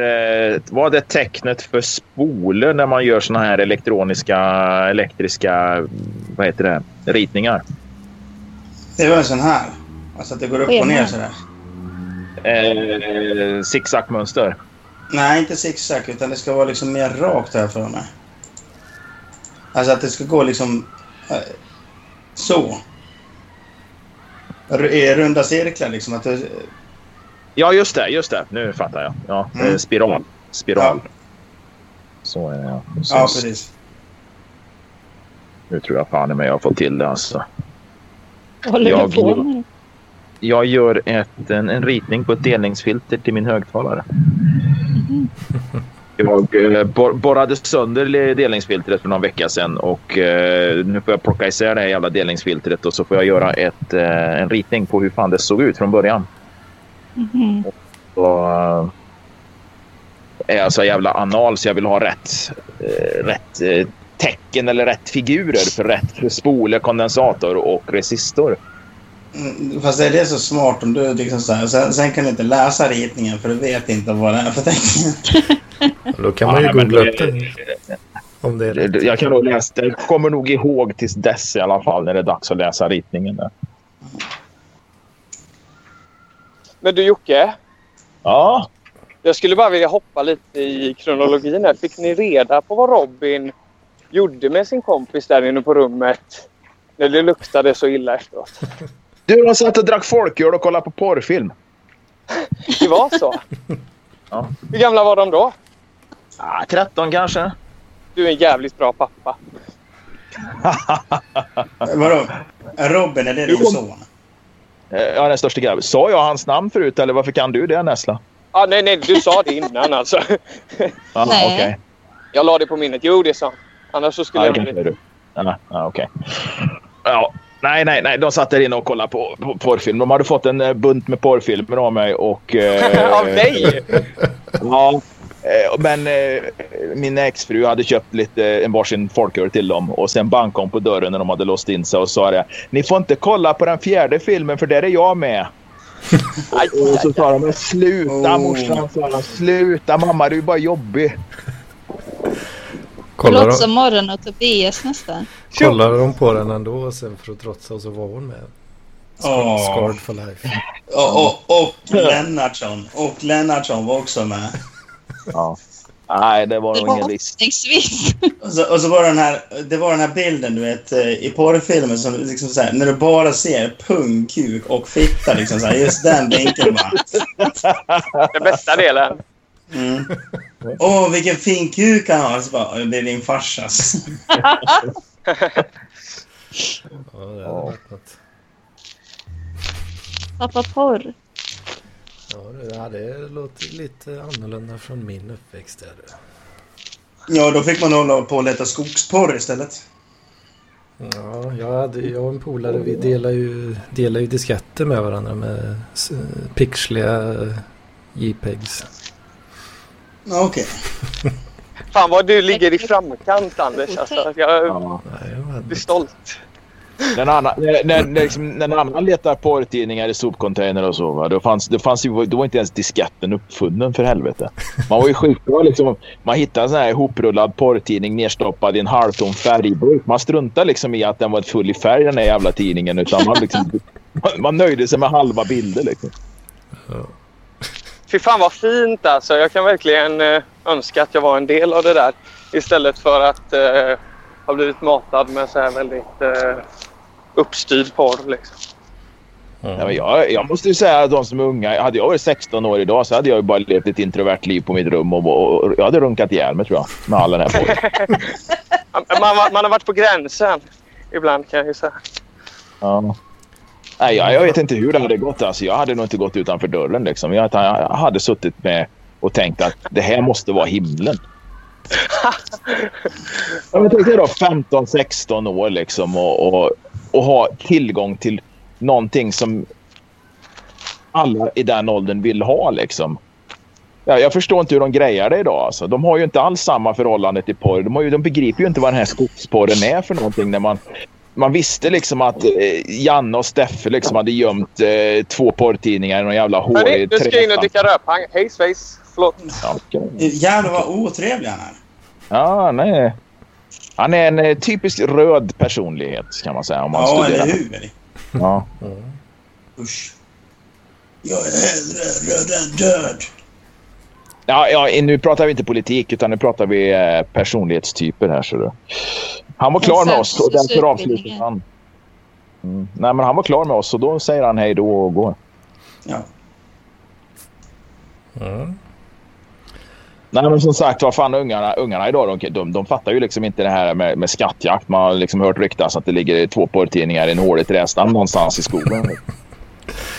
eh, vad är tecknet för spoler när man gör såna här elektroniska, elektriska, vad heter det, ritningar? Det var en sån här. Alltså att det går upp och ner sådär. Eh, Zigzagmönster. Nej, inte zigzag utan det ska vara liksom mer rakt här för mig. Alltså att det ska gå liksom eh, så. Runda cirklar liksom. Att det, Ja, just det, just det. Nu fattar jag. Ja, Mm. eh, spiral. Spiral. Ja. Så är det. Och så- ja, precis. Nu tror jag fan i mig jag har fått till det alltså. Vad håller Jag du på går- med? Jag gör ett, en, en ritning på ett delningsfilter till min högtalare. [LAUGHS] Jag eh, bor, borrade sönder delningsfiltret för någon vecka sedan och eh, nu får jag plocka isär det här jävla delningsfiltret och så får jag göra ett, eh, en ritning på hur fan det såg ut från början. Mhm. Så, är jag så jävla anal så jag vill ha rätt, rätt tecken eller rätt figurer för rätt spole, kondensator och resistor. Mm, Fast är det så smart om du liksom så här, sen, sen kan du inte läsa ritningen för du vet inte vad det är för tecken. [LAUGHS] Då kan man ju Ja, googla upp det. Om det är. Jag kan nog läsa, jag kommer nog ihåg tills dess i alla fall när det är dags att läsa ritningen. Där. Men du Jocke, Ja, jag skulle bara vilja hoppa lite i kronologin här. Fick ni reda på vad Robin gjorde med sin kompis där inne på rummet? När det luktade så illa efteråt. [LAUGHS] du de satt och drack folköl och kollade på porrfilm. Det var så? Ja. Hur gamla var de då? Ah, 13 kanske. Du är en jävligt bra pappa. [LAUGHS] Vadå? Robin, är det din son? Eh, Ja, den största grabben. Sa jag hans namn förut eller varför kan du det Nessla? Ah, nej, nej, du sa det innan alltså. Ja, [LAUGHS] Nej. okej. Jag la det på minnet. Jo, det sa han. Annars så skulle Ja, jag... det kanske är du. Ja, nej, nej, nej. De satt där inne och kollade på, på porrfilm. De hade fått en eh, bunt med porrfilmer av mig och... eh, [LAUGHS] Av dig? Ja, men eh, min exfru hade köpt lite, en varsin folköl till dem och sen bankade hon på dörren när de hade låst in sig och sa det. Ni får inte kolla på den fjärde filmen för där är jag med. [LAUGHS] Aj, Och så sa de, men sluta Oh. morsan, sa de. Sluta mamma, du är bara jobbig. Det Kollar låter som de, morgon och Tobias nästan. kollar de på den ändå och sen för att trotsa och så var hon med. Åh. Scarred for life. Och, och, och Lennartsson. Och Lennartsson var också med. Ja. Nej, det var nog ingen risk. Och så, och så var det den här, det var den här bilden du vet eh, i porrfilmen som liksom så här, när du bara ser pung, kuk och fitta liksom så här, just den vinkeln. Den bästa delen. Mm. Åh, vilken fin kuk han har. Så bara, det är din farsas. [LAUGHS] Ja, det hade varit något. Pappa porr. Ja, det, låter lite annorlunda från min uppväxt. Där. Ja, då fick man hålla på och leta skogsporr istället. Ja, jag, hade, jag och en polare vi delade ju, delade ju disketter med varandra med pixliga JPEGs. Ja, Okej. Fan vad du ligger i framkant Anders. Alltså, jag Ja. Blir stolt. När, annan, när, när, när, liksom, när en annan letar porrtidningar i sopcontainer och så, va, då, fanns, då, fanns ju, då var inte ens disketten uppfunnen för helvete. Man var ju skitbra liksom. Man hittade en sån här ihoprullad porrtidning nerstoppad i en halvtom färgburk. Man struntade liksom i att den var full i färg den här jävla tidningen. Utan man, liksom, man, man nöjde sig med halva bilder liksom. Fy fan vad fint alltså. Jag kan verkligen eh, önska att jag var en del av det där. Istället för att eh, ha blivit matad med så här väldigt eh, uppstyrd porr. Liksom. Ja, men jag, jag måste ju säga att de som är unga. Hade jag varit 16 år idag så hade jag ju bara levt ett introvert liv på mitt rum och, och, och jag hade runkat ihjäl mig tror jag. Med all den här porren. [LAUGHS] Man, man, man har varit på gränsen ibland kan jag ju säga. Ja. Nej, jag, jag vet inte hur det hade gått. Alltså, jag hade nog inte gått utanför dörren. Liksom. Jag, jag hade suttit med och tänkt att det här måste vara himlen. [LAUGHS] Ja, men tänk dig då 15-16 år liksom, och, och, och ha tillgång till någonting som alla i den åldern vill ha. Liksom. Ja, jag förstår inte hur de grejar det idag. Alltså. De har ju inte alls samma förhållande till porr. De, har ju, de begriper ju inte vad den här skogsporren är för någonting. När man, man visste liksom att eh, Janne och Steffe liksom hade gömt eh, två porrtidningar i någon jävla hål nu ska jag in och dricka rödpang. Hej svejs. Förlåt. Ja, okej. Jävlar vad otrevlig han är. Ja, nej. Han är en eh, typisk röd personlighet kan man säga. Om man Ja, studerar. eller hur? Ja. Usch. Jag är hellre röd än död. Ja, ja, nu pratar vi inte politik utan nu pratar vi eh, personlighetstyper här. Så du. Han var klar med oss och därför avslutar han. Mm. Nej, men han var klar med oss och då säger han hej då och går. Ja. Mm. Nej, men som sagt, vad fan ungarna, ungarna idag, de, de, de fattar ju liksom inte det här med, med skattjakt. Man har liksom hört ryktas att det ligger två porrtidningar i en hålig trästam någonstans i skogen.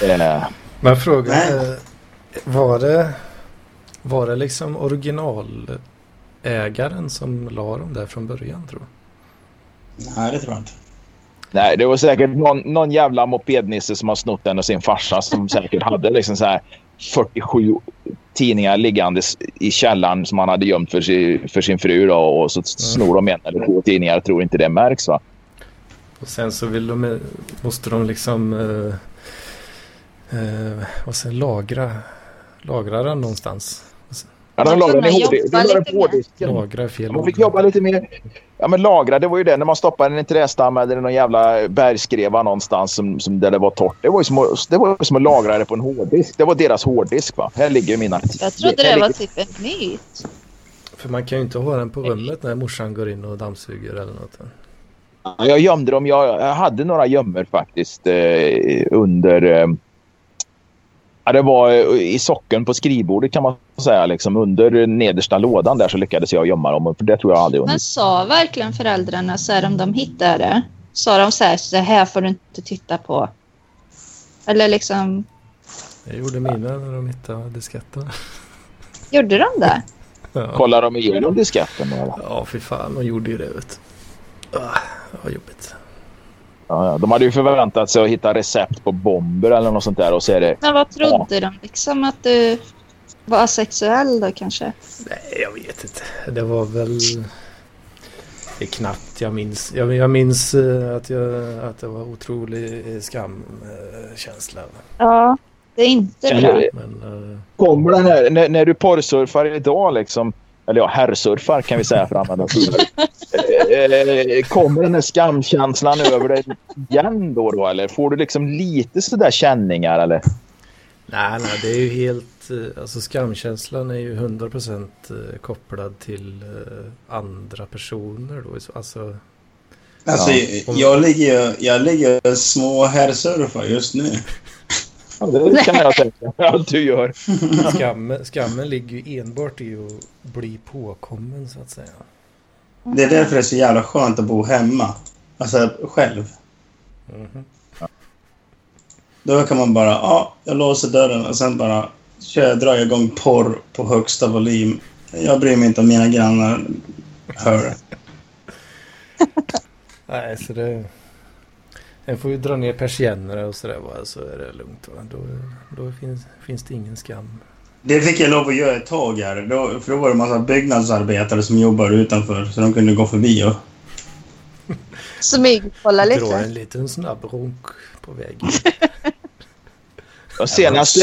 [LAUGHS] eh, Men frågan är, var det, var det liksom originalägaren som la dem där från början tror du? Nej, det tror jag inte. Nej, det var säkert någon, någon jävla mopednisse som har snott den och sin farsa som säkert hade liksom så här 47 tidningar liggandes i källaren som han hade gömt för sin, för sin fru då, och så snor de en eller två tidningar och tror inte det märks va? Och sen så vill de, måste de liksom eh, eh, vad säger, lagra, lagra den någonstans. Ja, de Då lagrade den i hårddisken. Lagra fel Man fick jobba lite mer. Ja, men lagra, det var ju det. När man stoppade den i en trästam eller någon jävla bergskreva någonstans som, som där det var torrt. Det var ju som att, det var som att lagra det på en hårddisk. Det var deras hårddisk va. Här ligger mina... Jag trodde det var typ en myt. För man kan ju inte ha den på rummet när morsan går in och dammsuger eller något. Ja, Jag gömde dem. Jag, jag hade några gömmer faktiskt eh, under... Eh, ja, det var eh, i socken på skrivbordet kan man säga. Liksom, under nedersta lådan där så lyckades jag gömma dem. För det tror jag aldrig Men hunnit. sa verkligen föräldrarna så här om de hittade det? Sa de så här, så här får du inte titta på? Eller liksom, Det gjorde mina när de hittade disketten. gjorde de det? Ja, Kollar de igenom disketten? Eller? ja fy fan, de gjorde ju det vet. Ah, var jobbigt. Ja, ja. De hade ju förväntat sig att hitta recept på bomber eller något sånt där och så är det... Men vad trodde de? Liksom att du var asexuell då kanske? Nej, jag vet inte. Det var väl... Det är knappt jag minns. Jag, jag minns eh, att, jag, att det var otrolig eh, skamkänsla. Ja, det är inte bra. Men eh, Kommer den här, när, när du porrsurfar idag liksom, eller ja, herrsurfar kan vi säga för att använda eh, eh, Kommer den här skamkänslan över dig igen då, då? Eller får du liksom lite sådär känningar eller? nej, nej, det är ju helt... eh, Alltså skamkänslan är ju 100% eh, kopplad till andra personer då. Alltså, Alltså, Ja. jag ligger jag ligger små herrsurfar just nu. Ja, det kan jag tänka att du gör. skammen, skammen ligger ju enbart i att bli påkommen så att säga. Det är därför det är så jävla skönt att bo hemma. Alltså själv. Mhm. Då kan man bara, ja, jag låser dörren och sen bara kör, drar jag igång porr på högsta volym. Jag bryr mig inte om mina grannar hör. Nej, så det... En får ju dra ner persiennerna och sådär bara, så är det lugnt. Va? Då, då finns, finns det ingen skam. Det fick jag lov att göra ett tag här. Då, för då var det en massa byggnadsarbetare som jobbade utanför så de kunde gå förbi och... [LAUGHS] Smygkolla Dra lite. en liten snabb ronk på vägen. [LAUGHS] De senaste,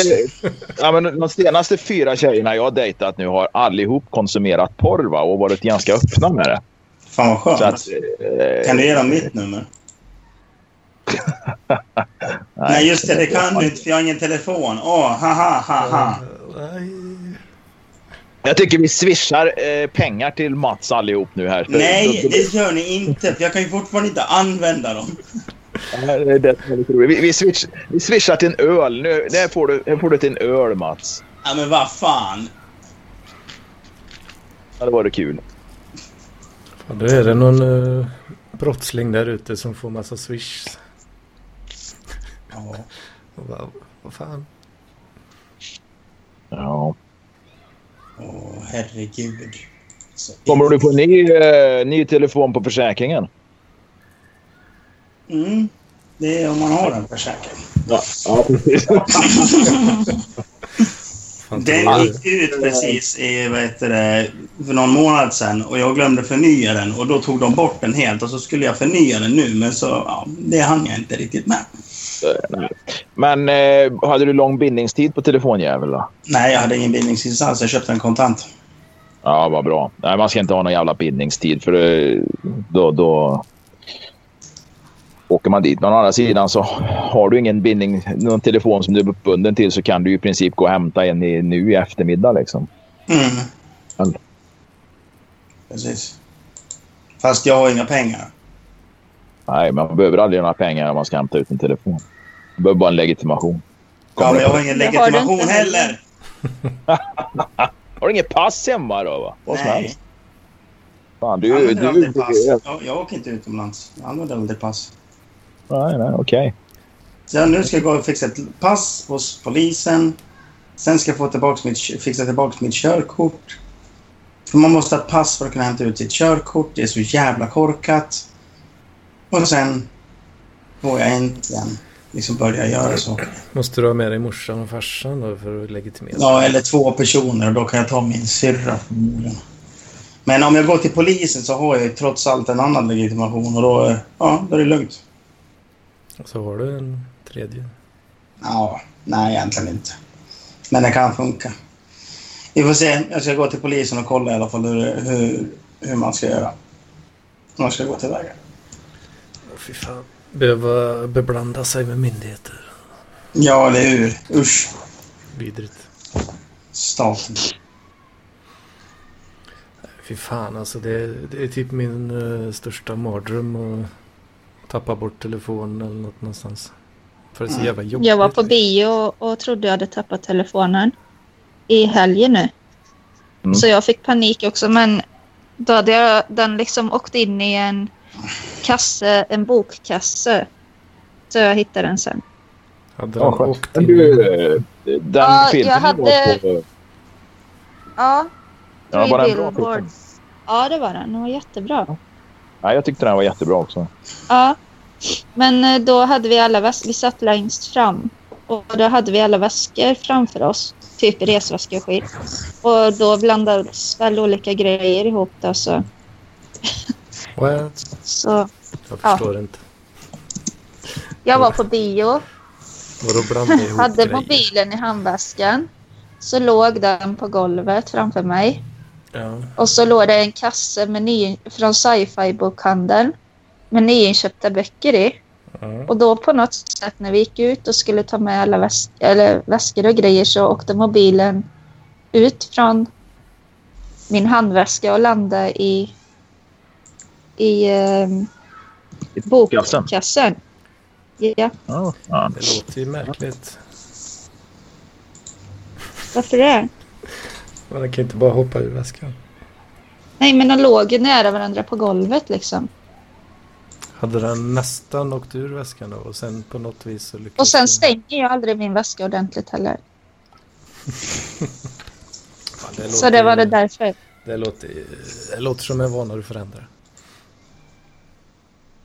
ja, men de senaste fyra tjejerna jag har dejtat nu har allihop konsumerat porr va? och varit ganska öppna med det. Fan vad skönt. Så att, eh, Kan du ge dem mitt nummer? [LAUGHS] Nej, just det. Det kan du inte för jag har ingen telefon. Åh, haha, haha. Nej. Jag tycker vi swishar eh, pengar till Mats allihop nu här. Nej, det gör ni inte. För jag kan ju fortfarande inte använda dem. [LAUGHS] Ja, det är det som är. Vi, vi, switch, vi swishar till en öl. Nu, nu får du, nu får du till en öl Mats. Ja, men vad fan. Ja, det var det kul. Fan, Då är det någon uh, brottsling där ute som får massa swish. Ja. Och bara, vad fan. Ja. Åh, herregud. Så Kommer du få en ny, eh, ny telefon på försäkringen? Mm. Det är om man har en försäkring. Ja, ja precis. Den gick ut precis i, vad heter det, för någon månad sedan och jag glömde förnya den och då tog de bort den helt och så skulle jag förnya den nu men så, ja, det hann jag inte riktigt med. Nej. Men eh, hade du lång bindningstid på telefonjävel då? Nej, jag hade ingen bindningsinsats. Jag köpte den kontant. Ja, vad bra. Nej, man ska inte ha någon jävla bindningstid för eh, då, då åker man dit. Men å andra sidan så har du ingen bindning, någon telefon som du är uppbunden till så kan du i princip gå och hämta en i, nu i eftermiddag. Liksom. Mm. Precis. Fast jag har inga pengar. Nej, man behöver aldrig några pengar om man ska hämta ut en telefon. Man behöver bara en legitimation. Ja, men du jag har ingen har legitimation inte heller. [LAUGHS] Har du inget pass hemma då? Va? Vad som Nej. helst. Fan, Jag du... använder du, aldrig du pass. Jag, jag åker inte utomlands. Jag använder aldrig pass. nej, nej, okej. Så nu ska jag gå och fixa ett pass hos polisen. Sen ska jag få tillbaka mitt, fixa tillbaka mitt körkort. För man måste ha ett pass för att kunna hämta ut sitt körkort. Det är så jävla korkat. Och sen får jag äntligen liksom börja göra saker. Måste du ha med dig morsan och farsan då för att legitimera? Ja, eller två personer och då kan jag ta min syrra förmodligen. Men om jag går till polisen så har jag trots allt en annan legitimation och då, ja, då är det lugnt. Och så har du en tredje. Ja, nej egentligen inte. Men det kan funka. Vi får se. Jag ska gå till polisen och kolla i alla fall hur, hur, hur man ska göra. Hur man ska gå tillväga. Fy fan. Behöva beblanda sig med myndigheter. Ja, eller hur? Usch. Vidrigt. Staten. Fy fan alltså det, det är typ min eh, största mardröm att tappa bort telefonen eller något någonstans. För det är så Mm. jävla jobbigt. Jag var på bio och trodde jag hade tappat telefonen i helgen nu. Mm. Så jag fick panik också men då hade jag, den liksom åkt in i en kasse, en bokkasse. Så jag hittade den sen. Hade Ja, den skönt. åkt in? du, eh, den Ja, filmen jag hade- var på... Ja, Ja, var den bra? Billboards. Ja, det var den. Den var jättebra. Nej, jag tyckte den var jättebra också. Ja, men eh, då hade vi alla väskor. Vi satt längst fram och då hade vi alla väskor framför oss. Typ resväskor och skit. Och då blandades väl olika grejer ihop då så. What? Så Jag Ja. förstår inte. jag var på bio, Vadå blanda ihop hade grejer? mobilen i handväskan. Så låg den på golvet framför mig. Ja. Och så låg det en kasse med ny, från sci-fi bokhandeln med nyinköpta böcker i. ja. Och då på något sätt när vi gick ut och skulle ta med alla väsk eller väskor och grejer så åkte mobilen ut från min handväska och landade i, i eh, Bokkassen? bokkassen. Ja. Ja. Det låter ju märkligt. varför det? Man kan inte bara hoppa ur väskan. Nej, men de låg ju nära varandra på golvet liksom. Hade den nästan åkt ur väskan då och sen på något vis så lyckades Och sen stänger jag aldrig min väska ordentligt heller. [LAUGHS] Fan, det Så det var det därför. Det låter, det låter som en vana du förändrar.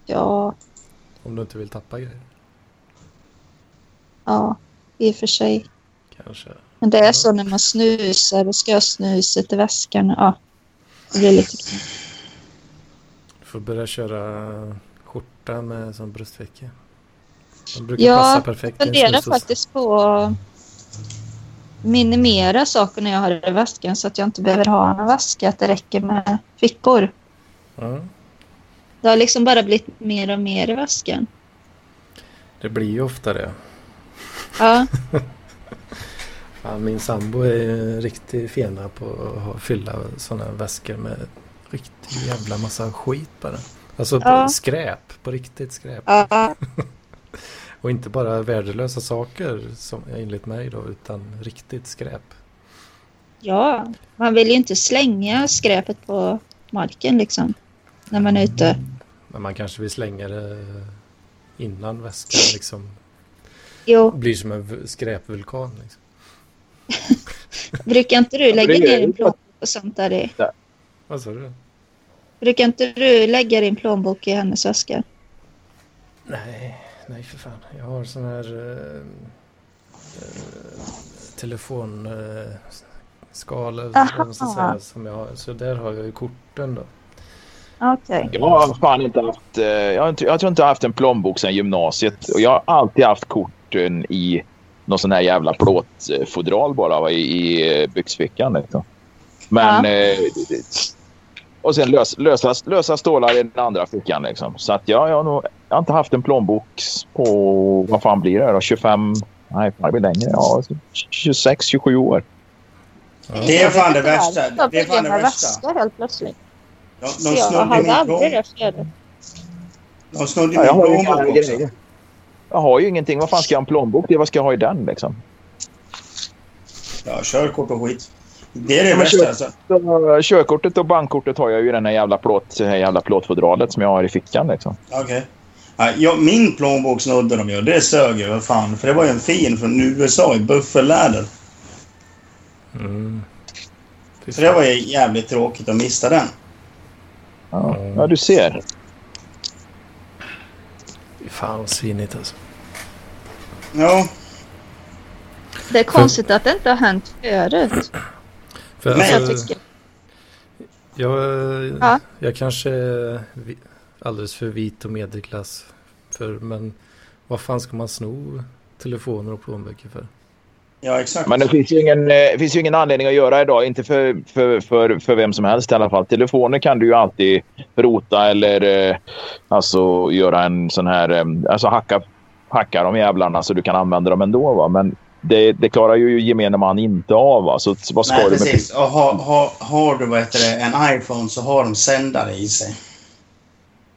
Ja, Om du inte vill tappa grejer. ja, i och för sig. Kanske. Men det är så när man snusar och ska ha snuset i väskan. Ja, det blir lite Du får börja köra skjorta med som bröstficka. De brukar Ja, passa perfekt Jag funderar faktiskt på att minimera sakerna jag har i väskan så att jag inte behöver ha en väska. Att det räcker med fickor. Ja, Det har liksom bara blivit mer och mer i väskan. det blir ju ofta det. Ja, [LAUGHS] Ja, min sambo är ju riktigt fena på att fylla sådana väskor med riktigt jävla massa skit bara. Alltså Ja. skräp, på riktigt skräp. ja, [LAUGHS] Och inte bara värdelösa saker som enligt mig då, utan riktigt skräp. ja. Man vill ju inte slänga skräpet på marken liksom. När man är ute. Men man kanske vill slänga det innan väskan [LAUGHS] liksom Jo, blir som en skräpvulkan. Liksom. [LAUGHS] brukar inte du lägga ner din plånbok och sånt där i? Vad sa du? Brukar inte du lägga din plånbok i hennes väska? Nej, nej för fan. Jag har sån här eh, eh, telefon eh, skala säga, som jag har. Så där har jag ju korten då. Okej. Jag har fan inte haft... eh, Jag, har inte- jag tror inte jag har haft en plånbok sedan gymnasiet. Och jag har alltid haft korten i någon sån här jävla plåtfodral bara i, i eh, byxfickan. Liksom. Men... Eh, och sen lös, lösa, lösa stålar i den andra fickan. Liksom. Så att jag, jag, har nog, jag har inte haft en plånbok på... Vad fan blir det då? 25... Nej, det blir längre. Ja, 26, 27 år. Det är fan det värsta. Det är fan det värsta. helt plötsligt. De, jag hade aldrig det flödet. de snodde Ja, min plånbok också. jag har ju ingenting. Vad fan ska jag ha en plånbok till? Vad ska jag ha i den liksom? Ja, körkort och skit. Det är det Ja, värsta kör- alltså. Så, körkortet och bankkortet har jag ju i den här jävla, plåt, här jävla plåtfodralet som jag har i fickan. Liksom. Okej. Ja, jag, min plånbok snodde de ju. Det sög ju. Fan. För det var ju en fin från USA i buffelläder. Mm. Så det var ju jävligt tråkigt att missa den. Ja, ja, du ser. Fan vad svinigt alltså. Ja, Det är konstigt att det inte har hänt förut. För, Jag alltså, tycker. jag, Ja. jag kanske är alldeles för vit och medelklass. För, men vad fan ska man sno telefoner och plånböcker för? Ja exakt. Men det finns ju ingen, eh, finns ju ingen anledning att göra idag. Inte för, för, för, för vem som helst i alla fall. Telefoner kan du ju alltid rota eller eh, alltså göra en sån här... eh, Alltså hacka, hacka de jävlarna så du kan använda dem ändå. Va? Men det, det klarar ju gemene man inte av. Va? Så vad ska Nej, du med precis. Och har, har, har du vad heter det, en iPhone så har de sändare i sig.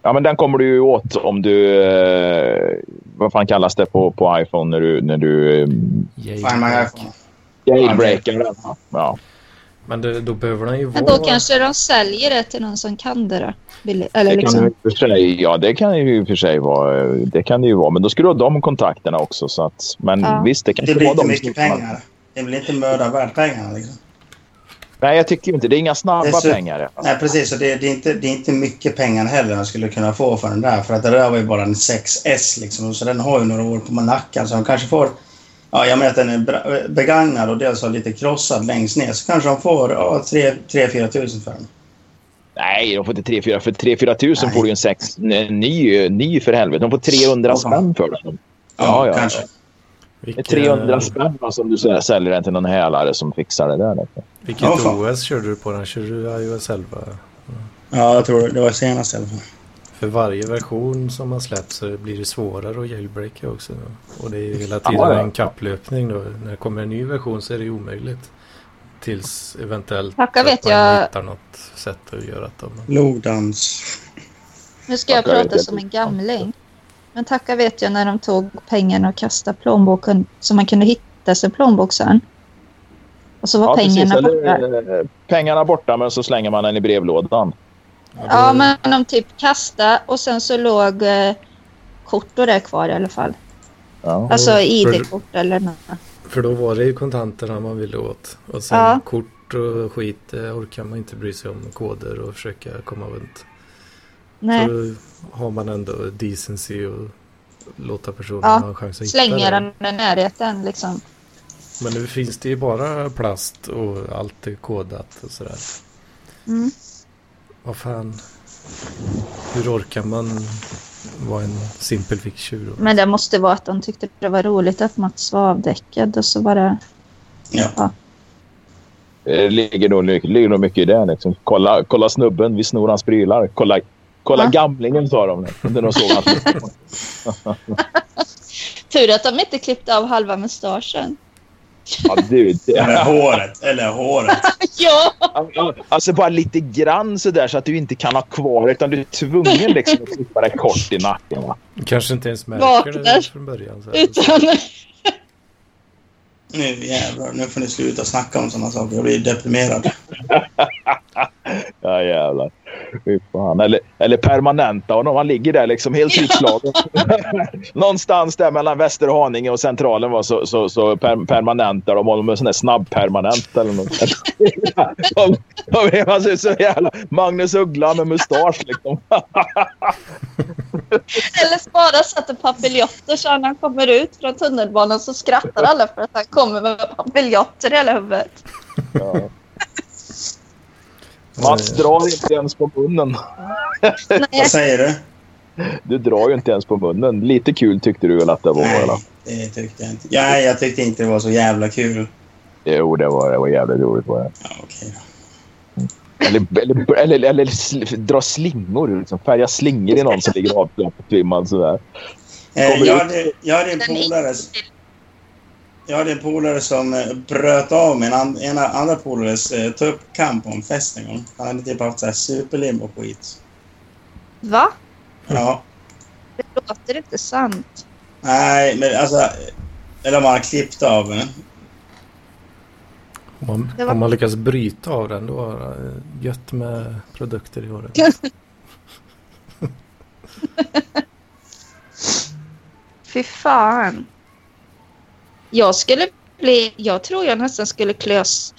Ja, men den kommer du ju åt om du... Eh, vad fan kallas det på, på iPhone när du... När du eh, Find my iPhone. jailbreakar den? Ja. Men det, då behöver den ju vara... Men då kanske de säljer det till någon som kan det då. Eller Det kan liksom. och för sig, ja, det kan ju i och för sig vara. Det kan det ju vara. Men då skulle du ha de kontakterna också. Så att, men Ja. visst, det kanske Det blir var inte de mycket pengar. Det blir inte mödan värt pengarna liksom. Nej, jag tycker inte. Det är inga snabba är så- pengar. Nej, precis. Och det, det, är inte, det är inte mycket pengar heller jag skulle kunna få för den där. För att det där var ju bara en 6S liksom. Så den har ju några år på nacken. Så de kanske får... Ja, jag menar att den är begagnad och dels har lite krossad längst ner. Så kanske de får ja, 3-4 tusen för den. Nej, de får inte 3-4. För 3-4 tusen får du en sex, en ny, ny för helvete. De får 300 Åh, fan. spänn för den. Ja, Ja, ja. kanske. Det är Vilka, 300 spänn som du sä- säljer den till någon hälare som fixar det där. liksom. Vilket Ja. OS körde du på den? Körde du iOS 11? Ja, jag tror det. Det var senast i alla fall. För varje version som man släppt så blir det svårare att jailbreaka också. Och det är hela tiden Ja, ja. en kapplöpning då. När det kommer en ny version så är det omöjligt. Tills eventuellt Tacka vet man jag- hittar något sätt att göra att de... Logdans. Nu ska jag Tacka vet prata som en gamling. Men tacka vet jag när de tog pengarna och kastade plånboken så man kunde hitta sin plånbok sen. Och så var Ja, precis. pengarna borta. Eller, eh, pengarna borta, men så slänger man den i brevlådan. Ja, men de typ kastade och sen så låg eh, kort och det kvar i alla fall. Ja. Alltså för- ID-kort eller något. För då var det ju kontanterna man ville åt. Och sen Ja. kort och skit det orkar man inte bry sig om koder och försöka komma runt. Nej, Så har man ändå decency och låta personen Ja, ha en chans att hitta slänger det. den i närheten liksom. Men nu finns det ju bara plast och allt är kodat och sådär. Mm. Vad fan. Hur orkar man vara en simpel ficktjur? Men det måste vara att de tyckte det var roligt att Mats var avdäckad och så bara... Ja. Det ligger nog, ligger nog mycket i det. Liksom. Kolla, kolla snubben, vi snor hans prylar. Kolla, kolla Ja. gamlingen, sa de. Det de såg [LAUGHS] Tur att de inte klippte av halva mustaschen. Ja, du, Eller håret. Eller håret. [LAUGHS] ja! Alltså bara lite grann sådär så att du inte kan ha kvar det, utan du är tvungen liksom att klippa det kort i nacken. Va? Kanske inte ens märker Vaknar. det från början. Så. Utan... Nu jävlar, nu får ni sluta snacka om sådana saker. Jag blir deprimerad. [LAUGHS] Ja jävlar. Fy fan. Eller, eller permanenta honom. Han ligger där liksom helt utslagen. [LAUGHS] Någonstans där mellan Västerhaninge och Centralen var så, så, så per, permanentar de honom med en sån där snabbpermanent eller något. [LAUGHS] de, de, han ser så jävla Magnus Uggla med mustasch liksom. [LAUGHS] Eller bara sätter papiljotter så när han kommer ut från tunnelbanan så skrattar alla för att han kommer med papiljotter i hela huvudet. Ja. Mats drar inte ens på munnen. Vad säger du? Du drar ju inte ens på munnen. Lite kul tyckte du väl att det var? Nej, Eller? det tyckte jag inte. Nej, jag tyckte inte det var så jävla kul. Jo, det var, det var jävligt roligt. Var det. Ja, okej då. Eller, eller, eller, eller sl- dra slingor. Liksom. Färga slingor i någon som ligger avklappad sådär. Eh, hade, jag hade en polare... Jag hade en polare som eh, bröt av min an, ena andra polares eh, tuppkamp på en fest en gång. Han hade typ haft så här superlim och skit. va? Ja. Det låter inte sant. Nej, men alltså... Eller om han klippt av den. Om man, var- om man lyckas bryta av den då är det gött med produkter i håret. [LAUGHS] Fy fan. Jag skulle bli... Jag tror jag nästan skulle klös...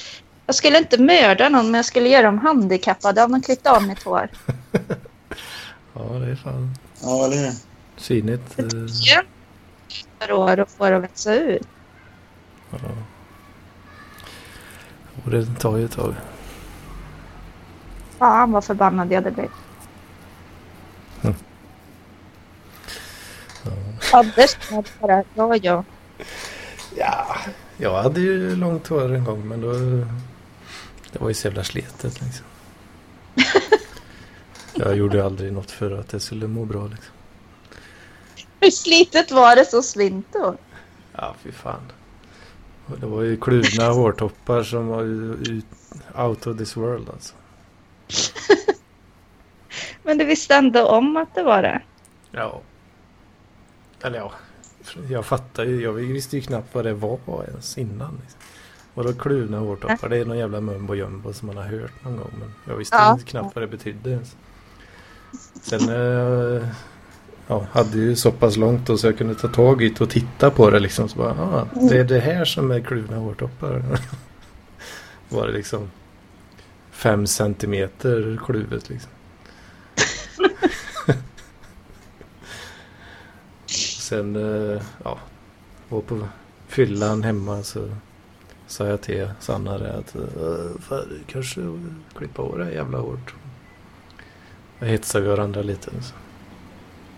Jag skulle inte mörda någon men jag skulle göra dem handikappade om de klippte av mitt hår. [LAUGHS] Ja, det är fan Ja, eller hur? synigt. eh, Ja. Per år och få det att växa ut. Ja. Och det tar ju ett tag. Fan vad förbannad jag hade blivit. Mm. Anders bara... Ja, ja. Ja, jag hade ju långt hår en gång men då... Det var ju så jävla sletet liksom. [LAUGHS] Jag gjorde aldrig något för att det skulle må bra liksom. Hur slitet var det som svint då? Ja, fy fan. Det var ju kluvna [LAUGHS] hårtoppar som var ut, out of this world alltså. [LAUGHS] Men du visste ändå om att det var det. Ja. Eller ja. Jag fattar ju. Jag visste ju knappt vad det var ens innan. Liksom. Och då kluvna hårtoppar. Det är någon jävla mumbo jumbo som man har hört någon gång. Men jag visste Ja. inte knappt vad det betydde ens. Sen eh, ja, hade ju så pass långt och så jag kunde ta tag i det och titta på det liksom. Så bara, ah, det är det här som är kluvna hårtoppar. [LAUGHS] var det liksom fem centimeter kluvet liksom. Sen, eh, ja, var på fyllan hemma så sa jag till Sanna det att eh, fan, du kanske klippa av det här jävla hårt. Jag hetsade varandra lite. Så,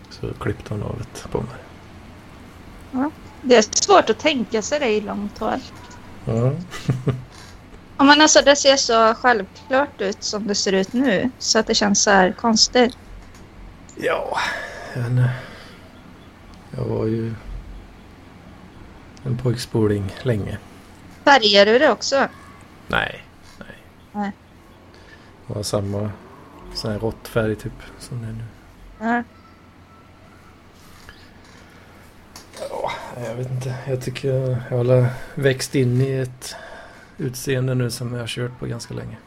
så klippte hon av det på mig. Det är svårt att tänka sig det i långt hår. Ja. [LAUGHS] Ja, men alltså det ser så självklart ut som det ser ut nu. Så att det känns så här konstigt. Ja, en, eh, jag var ju en pojkspoling länge. Färgar du det också? Nej, nej. Nej. Det var samma sån här råttfärg typ som det är nu. Ja. Ja, jag vet inte. Jag tycker jag har växt in i ett utseende nu som jag har kört på ganska länge.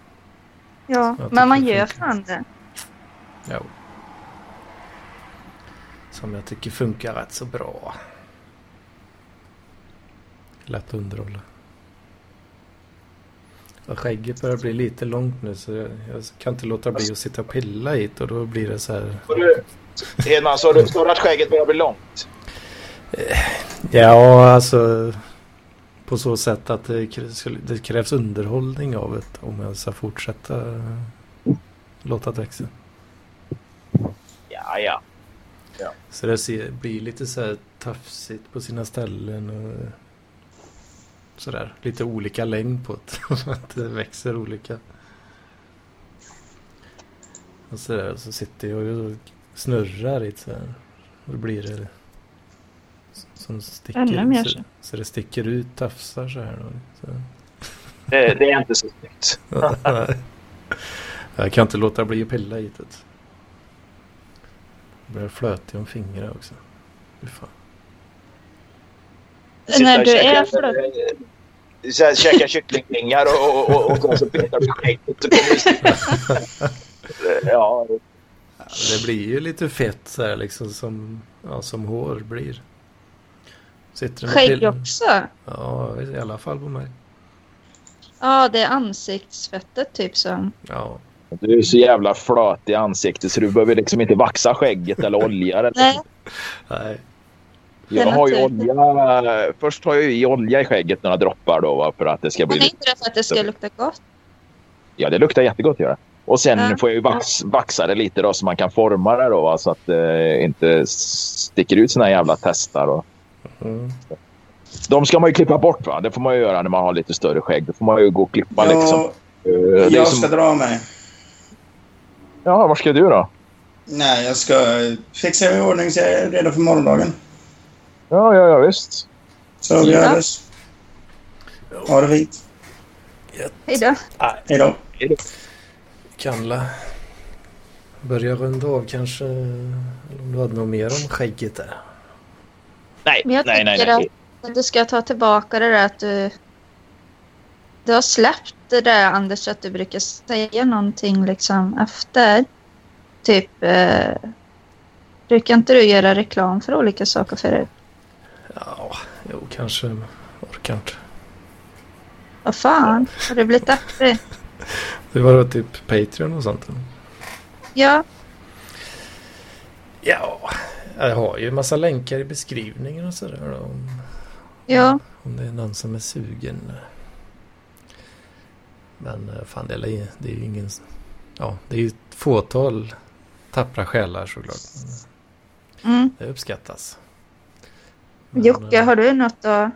ja. Men man gör fan det. Ja. Som jag tycker funkar rätt så bra. lätt att underhålla. Och skägget börjar bli lite långt nu så jag, jag kan inte låta bli att sitta och pilla hit och då blir det så här. Hedman, sa du, sa du att skägget börjar bli långt? Ja, alltså på så sätt att det krävs, det krävs underhållning av det om jag ska fortsätta låta det växa. Ja, ja. Så det ser, blir lite så här tafsigt på sina ställen och sådär. Lite olika längd på det. [LAUGHS] att det växer olika. Och sådär så sitter jag och snurrar lite så här. Och då blir det som sticker så, så. så det sticker ut tafsar så här. Då, så. Det, det är inte så snyggt. [LAUGHS] Jag kan inte låta bli att pilla hit det. Börjar flöta om fingrar också. Fy fan. När du är käka- flöt. så här, Käka kycklingvingar och, och, och, och så petar du skägget. det- Ja, Det blir ju lite fett så här liksom som, ja, som hår blir. Sitter det med Skägg också? Ja, i alla fall på mig. Ja, det är ansiktsfettet typ som... Ja, du är så jävla flöt i ansiktet så du behöver liksom inte vaxa skägget eller olja det. Nej, nej. Jag har ju olja. Först har jag ju i olja i skägget några droppar då va, för att det ska bli men inte det för att det ska lukta gott? Ja, det luktar jättegott gör det. Och sen Ja. får jag ju vax, vaxa det lite då så man kan forma det då va, så att det inte sticker ut såna jävla testar. Och... Mm. De ska man ju klippa bort va. Det får man ju göra när man har lite större skägg. Då får man ju gå och klippa liksom. Jag, Eh, jag som... ska dra mig. Ja, var ska du då? Nej, jag ska fixa i ordning så jag är redo för morgondagen. Ja, ja, ja visst. Så vi hörs. Ha det fint. Hej då. Hej då. Kanla. Börja runda av kanske. Eller om du hade något mer om skägget där. Nej, Men jag nej, nej, nej. att du ska ta tillbaka det där att du... Du har släppt det där Anders att du brukar säga någonting liksom efter. Typ... Eh, brukar inte du göra reklam för olika saker förut? Ja, jo kanske. Orkar inte. Vad fan? Har du blivit deppig? [LAUGHS] Det var typ Patreon och sånt. Ja, Ja, jag har ju en massa länkar i beskrivningen och sådär. Om, ja. om det är någon som är sugen. Men eh, fan det är, ju- det är ju ingen... Ja, det är ju ett fåtal tappra själar såklart. Mm. Det uppskattas. Men, Jocke, eh, har du något att...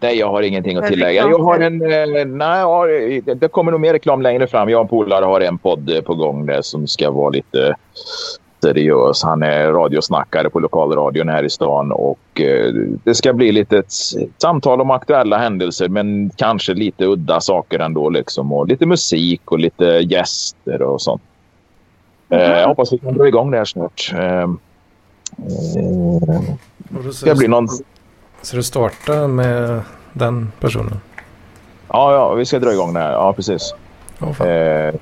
Nej, jag har ingenting att tillägga. Jag har en... eh, Nej, det- kommer nog mer reklam längre fram. Jag och en polare har en podd på gång där som ska vara lite seriös. Han är radiosnackare på lokalradion här i stan och eh, det ska bli lite ett samtal om aktuella händelser men kanske lite udda saker ändå liksom och lite musik och lite gäster och sånt. Eh, jag hoppas vi kan dra igång det här snart. Eh, det ska bli någon... Så du startar med den personen? Ja, ja, vi ska dra igång det här. Ja, precis. Eh,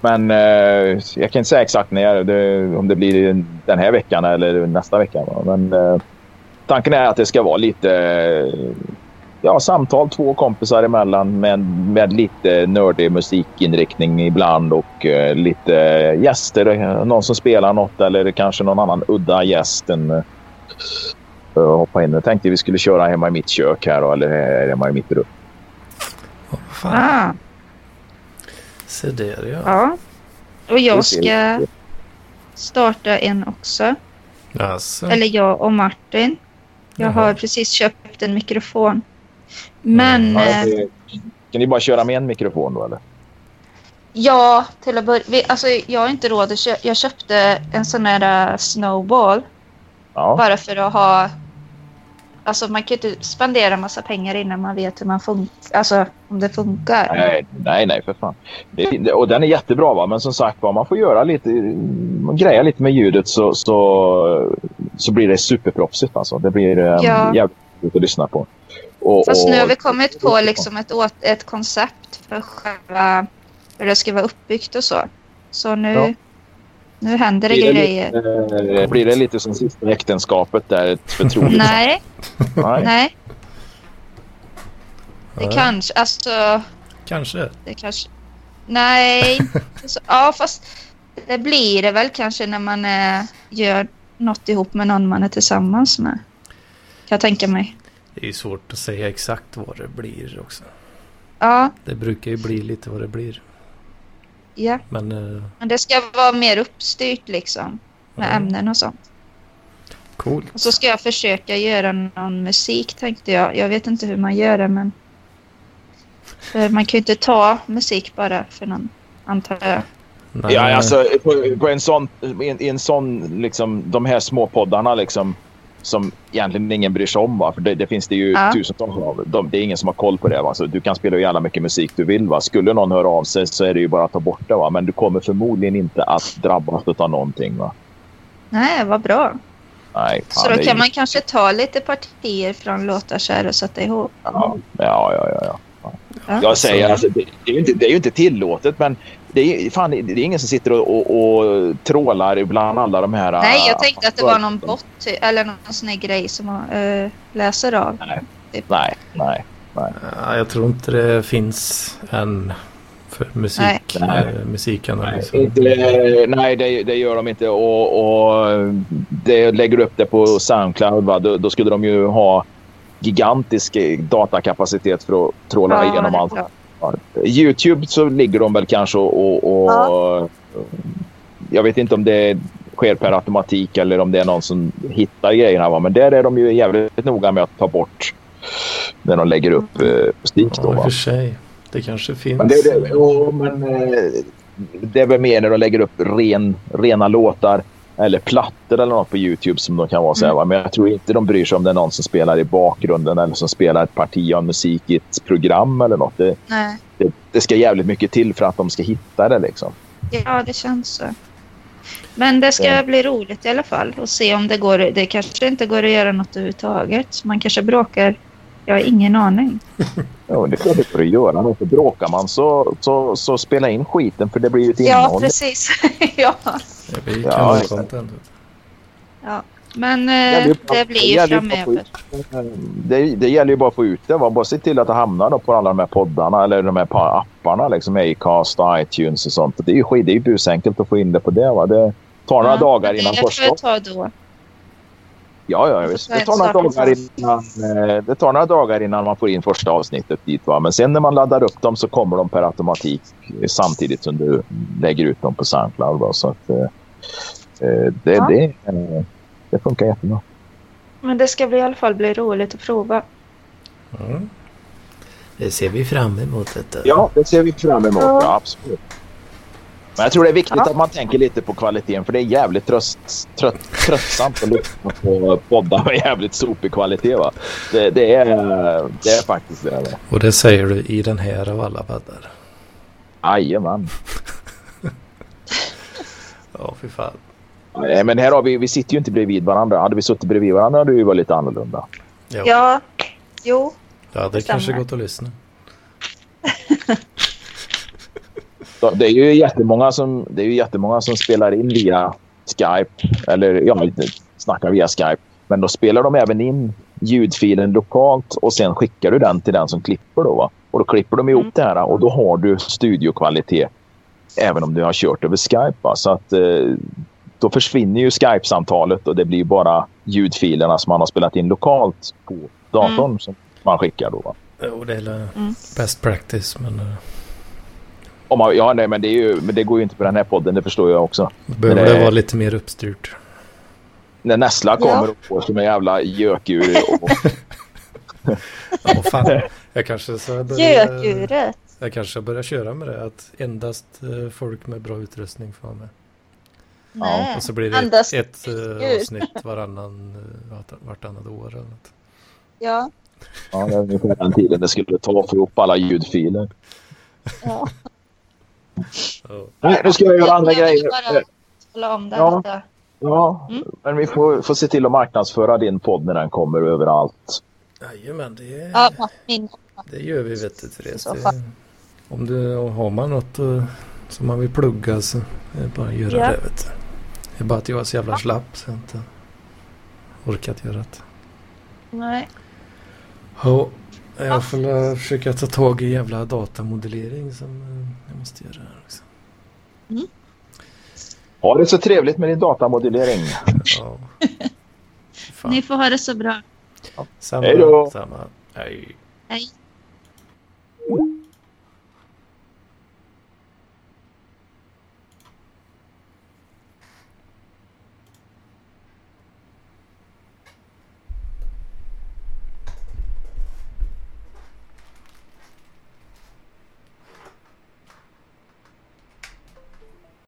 men eh, jag kan inte säga exakt när, det, om det blir den här veckan eller nästa vecka. va. Men eh, tanken är att det ska vara lite eh, ja, samtal två kompisar emellan med, med lite nördig musikinriktning ibland och eh, lite gäster. Någon som spelar något eller kanske någon annan udda gäst. En, eh, hoppa in. Jag tänkte vi skulle köra hemma i mitt kök här eller hemma i mitt rum. Oh, fan. Ah, Se där ja. ja. Och jag ska starta en också. Alltså, Eller jag och Martin. Jag Jaha. har precis köpt en mikrofon. Men Ja, eh, Kan ni bara köra med en mikrofon då eller? ja, till att börja vi- Alltså jag har inte råd att köpa. Jag köpte en sån här eh, snowball. Ja. Bara för att ha... Alltså man kan ju inte spendera massa pengar innan man vet hur man funkar. Alltså om det funkar. Nej, nej, nej för fan. Det, och den är jättebra va, men som sagt var, man får göra lite, man greja lite med ljudet så, så, så blir det superproffsigt alltså. Det blir um, Ja. jävligt roligt att lyssna på. Och, Fast nu har vi kommit på liksom ett, ett koncept för själva hur det ska vara uppbyggt och så. Så nu, Ja. Nu händer det blir, det grejer. lite, blir det lite som sista äktenskapet där, ett förtroligt Nej, Nej. nej. Det Ja. kanske, alltså, Kanske. det kanske... Nej, inte så, ja fast det blir det väl kanske när man eh, gör något ihop med någon man är tillsammans med. Kan jag tänka mig. Det är ju svårt att säga exakt vad det blir också. Ja, Det brukar ju bli lite vad det blir. Ja. Men eh, Men det ska vara mer uppstyrt liksom. Med Ja. ämnen och sånt. coolt. Och så ska jag försöka göra någon musik tänkte jag. Jag vet inte hur man gör det men... För man kan ju inte ta musik bara för någon, antar jag. Nej, Ja, alltså på, på en sån, i en, en sån liksom, de här små poddarna liksom som egentligen ingen bryr sig om. Va? För det, det finns det ju Ja. tusentals av. De, det är ingen som har koll på det. Va? Så du kan spela hur jävla mycket musik du vill. Va? Skulle någon höra av sig så är det ju bara att ta bort det. Va? Men du kommer förmodligen inte att drabbas av någonting. Va? Nej, vad bra. Nej, Så fan, då det är kan ju- man kanske ta lite partier från låtar så här och sätta ihop. Ja, ja, ja. ja, ja. Ja. Jag säger alltså, det, det, är ju inte, det är ju inte tillåtet, men det är, fan, det är ingen som sitter och, och, och trålar bland alla de här... Nej, jag tänkte att det var någon äh, bot eller någon sån här grej som man äh, läser av. Nej, nej. Ja, jag tror inte det finns än för musik, Nej. eh, musikanalys. Inte, nej, det, det gör de inte. Och, och det lägger upp det på Soundcloud. Va? Då, då skulle de ju ha gigantisk datakapacitet för att tråla Ja, igenom allt. Ja, Youtube så ligger de väl kanske och... och Jag vet inte om det sker per automatik eller om det är någon som hittar grejerna. Va? Men där är de ju jävligt noga med att ta bort när de lägger upp eh, musik. Då, Ja, och för sig. Det kanske finns. Men det, är det, jo, men eh, det är väl mer när de lägger upp ren, rena låtar eller plattor eller något på Youtube som de kan vara så här, va? Men jag tror inte de bryr sig om det är någon som spelar i bakgrunden eller som spelar ett parti av musik i ett program eller något. Det, Nej. det, det ska jävligt mycket till för att de ska hitta det liksom. Ja, det känns så. Men det ska Ja. bli roligt i alla fall och se om det går. Det kanske inte går att göra något överhuvudtaget. Man kanske bråkar. Jag har ingen aning. [LAUGHS] Ja, det får du göra. Men för bråkar man så, så, så spela in skiten för det blir ju ett Ja, innehåll. precis. [LAUGHS] ja. Det blir Ja, kanoncontent. ja. Men eh, bara- det blir det ju få framöver. Det, det gäller ju bara att få ut det. Va? Bara se till att det hamnar då på alla de här poddarna eller de här pa- apparna. Liksom Acast, iTunes och sånt. Det är ju, det är ju busenkelt att få in det på det. Va? Det tar några Ja, dagar innan det första... får jag ta då. Ja, ja, visst. Det tar, några dagar innan, eh, det tar några dagar innan man får in första avsnittet dit. Va? Men sen när man laddar upp dem så kommer de per automatik eh, samtidigt som du lägger ut dem på Soundcloud. Va? Så att, eh, eh, det, Ja. det, eh, det funkar jättebra. Men det ska bli, i alla fall bli roligt att prova. Ja. Det ser vi fram emot. Detta. Ja, det ser vi fram emot. Ja. Ja. absolut. Men jag tror det är viktigt Ja. att man tänker lite på kvaliteten för det är jävligt tröst, trött, tröttsamt att lyssna på poddar med jävligt sopig kvalitet. Va? Det, det, är, det är faktiskt det. Va? Och det säger du i den här av alla paddar. Jajamän. Ja, fy fan. Nej, Men här har vi, vi sitter ju inte bredvid varandra. Hade vi suttit bredvid varandra hade det ju varit lite annorlunda. Ja, Ja, jo. ja det det kanske stämmer. gått att lyssna. Så Det är ju jättemånga som, det är ju jättemånga som spelar in via Skype. Eller ja, snackar via Skype. Men då spelar de även in ljudfilen lokalt och sen skickar du den till den som klipper. Då, va? Och då klipper de ihop Mm. det här och då har du studiokvalitet även om du har kört över Skype. Va? Så att eh, då försvinner ju Skype-samtalet och det blir bara ljudfilerna som man har spelat in lokalt på datorn som man skickar. Då, va? Jo, det är Mm. best practice. Men uh, Om man, ja, nej, men, det är ju, men det går ju inte på den här podden, det förstår jag också. behöver det- det vara lite mer uppstyrt. När Nessla Ja. kommer och får som en jävla gökur. Och, [LAUGHS] Ja, fan. Jag kanske ska börja, jag kanske ska börja köra med det. Att endast eh, folk med bra utrustning får vara med. Nej. Och så blir det Endast ett, ett eh, avsnitt [LAUGHS] varannan, eh, vart- vartannat år eller något. Ja. ja, det är ungefär den tiden det skulle ta för ihop alla ljudfiler. ja. Ja. Nej, nu ska jag göra andra grejer. bara om Ja. detta. Ja, Mm. men vi får, får se till att marknadsföra din podd när den kommer överallt. Jajamän, det, Ja, min. det gör vi vet du Therese. så Det, om du har man något eh, som man vill plugga så är det bara att göra Ja. det vet du. Det är bara att jag är så jävla slapp så jag inte orkat göra det. Nej. Ja, Jag får försöka ta tag i jävla datamodellering som eh, måste göra det här också. Liksom. Mm. Ha det så trevligt med din datamodellering. Ja. [LAUGHS] Ni får ha det så bra. Ja. Samma, Hej då. Samma. Hej. Hej.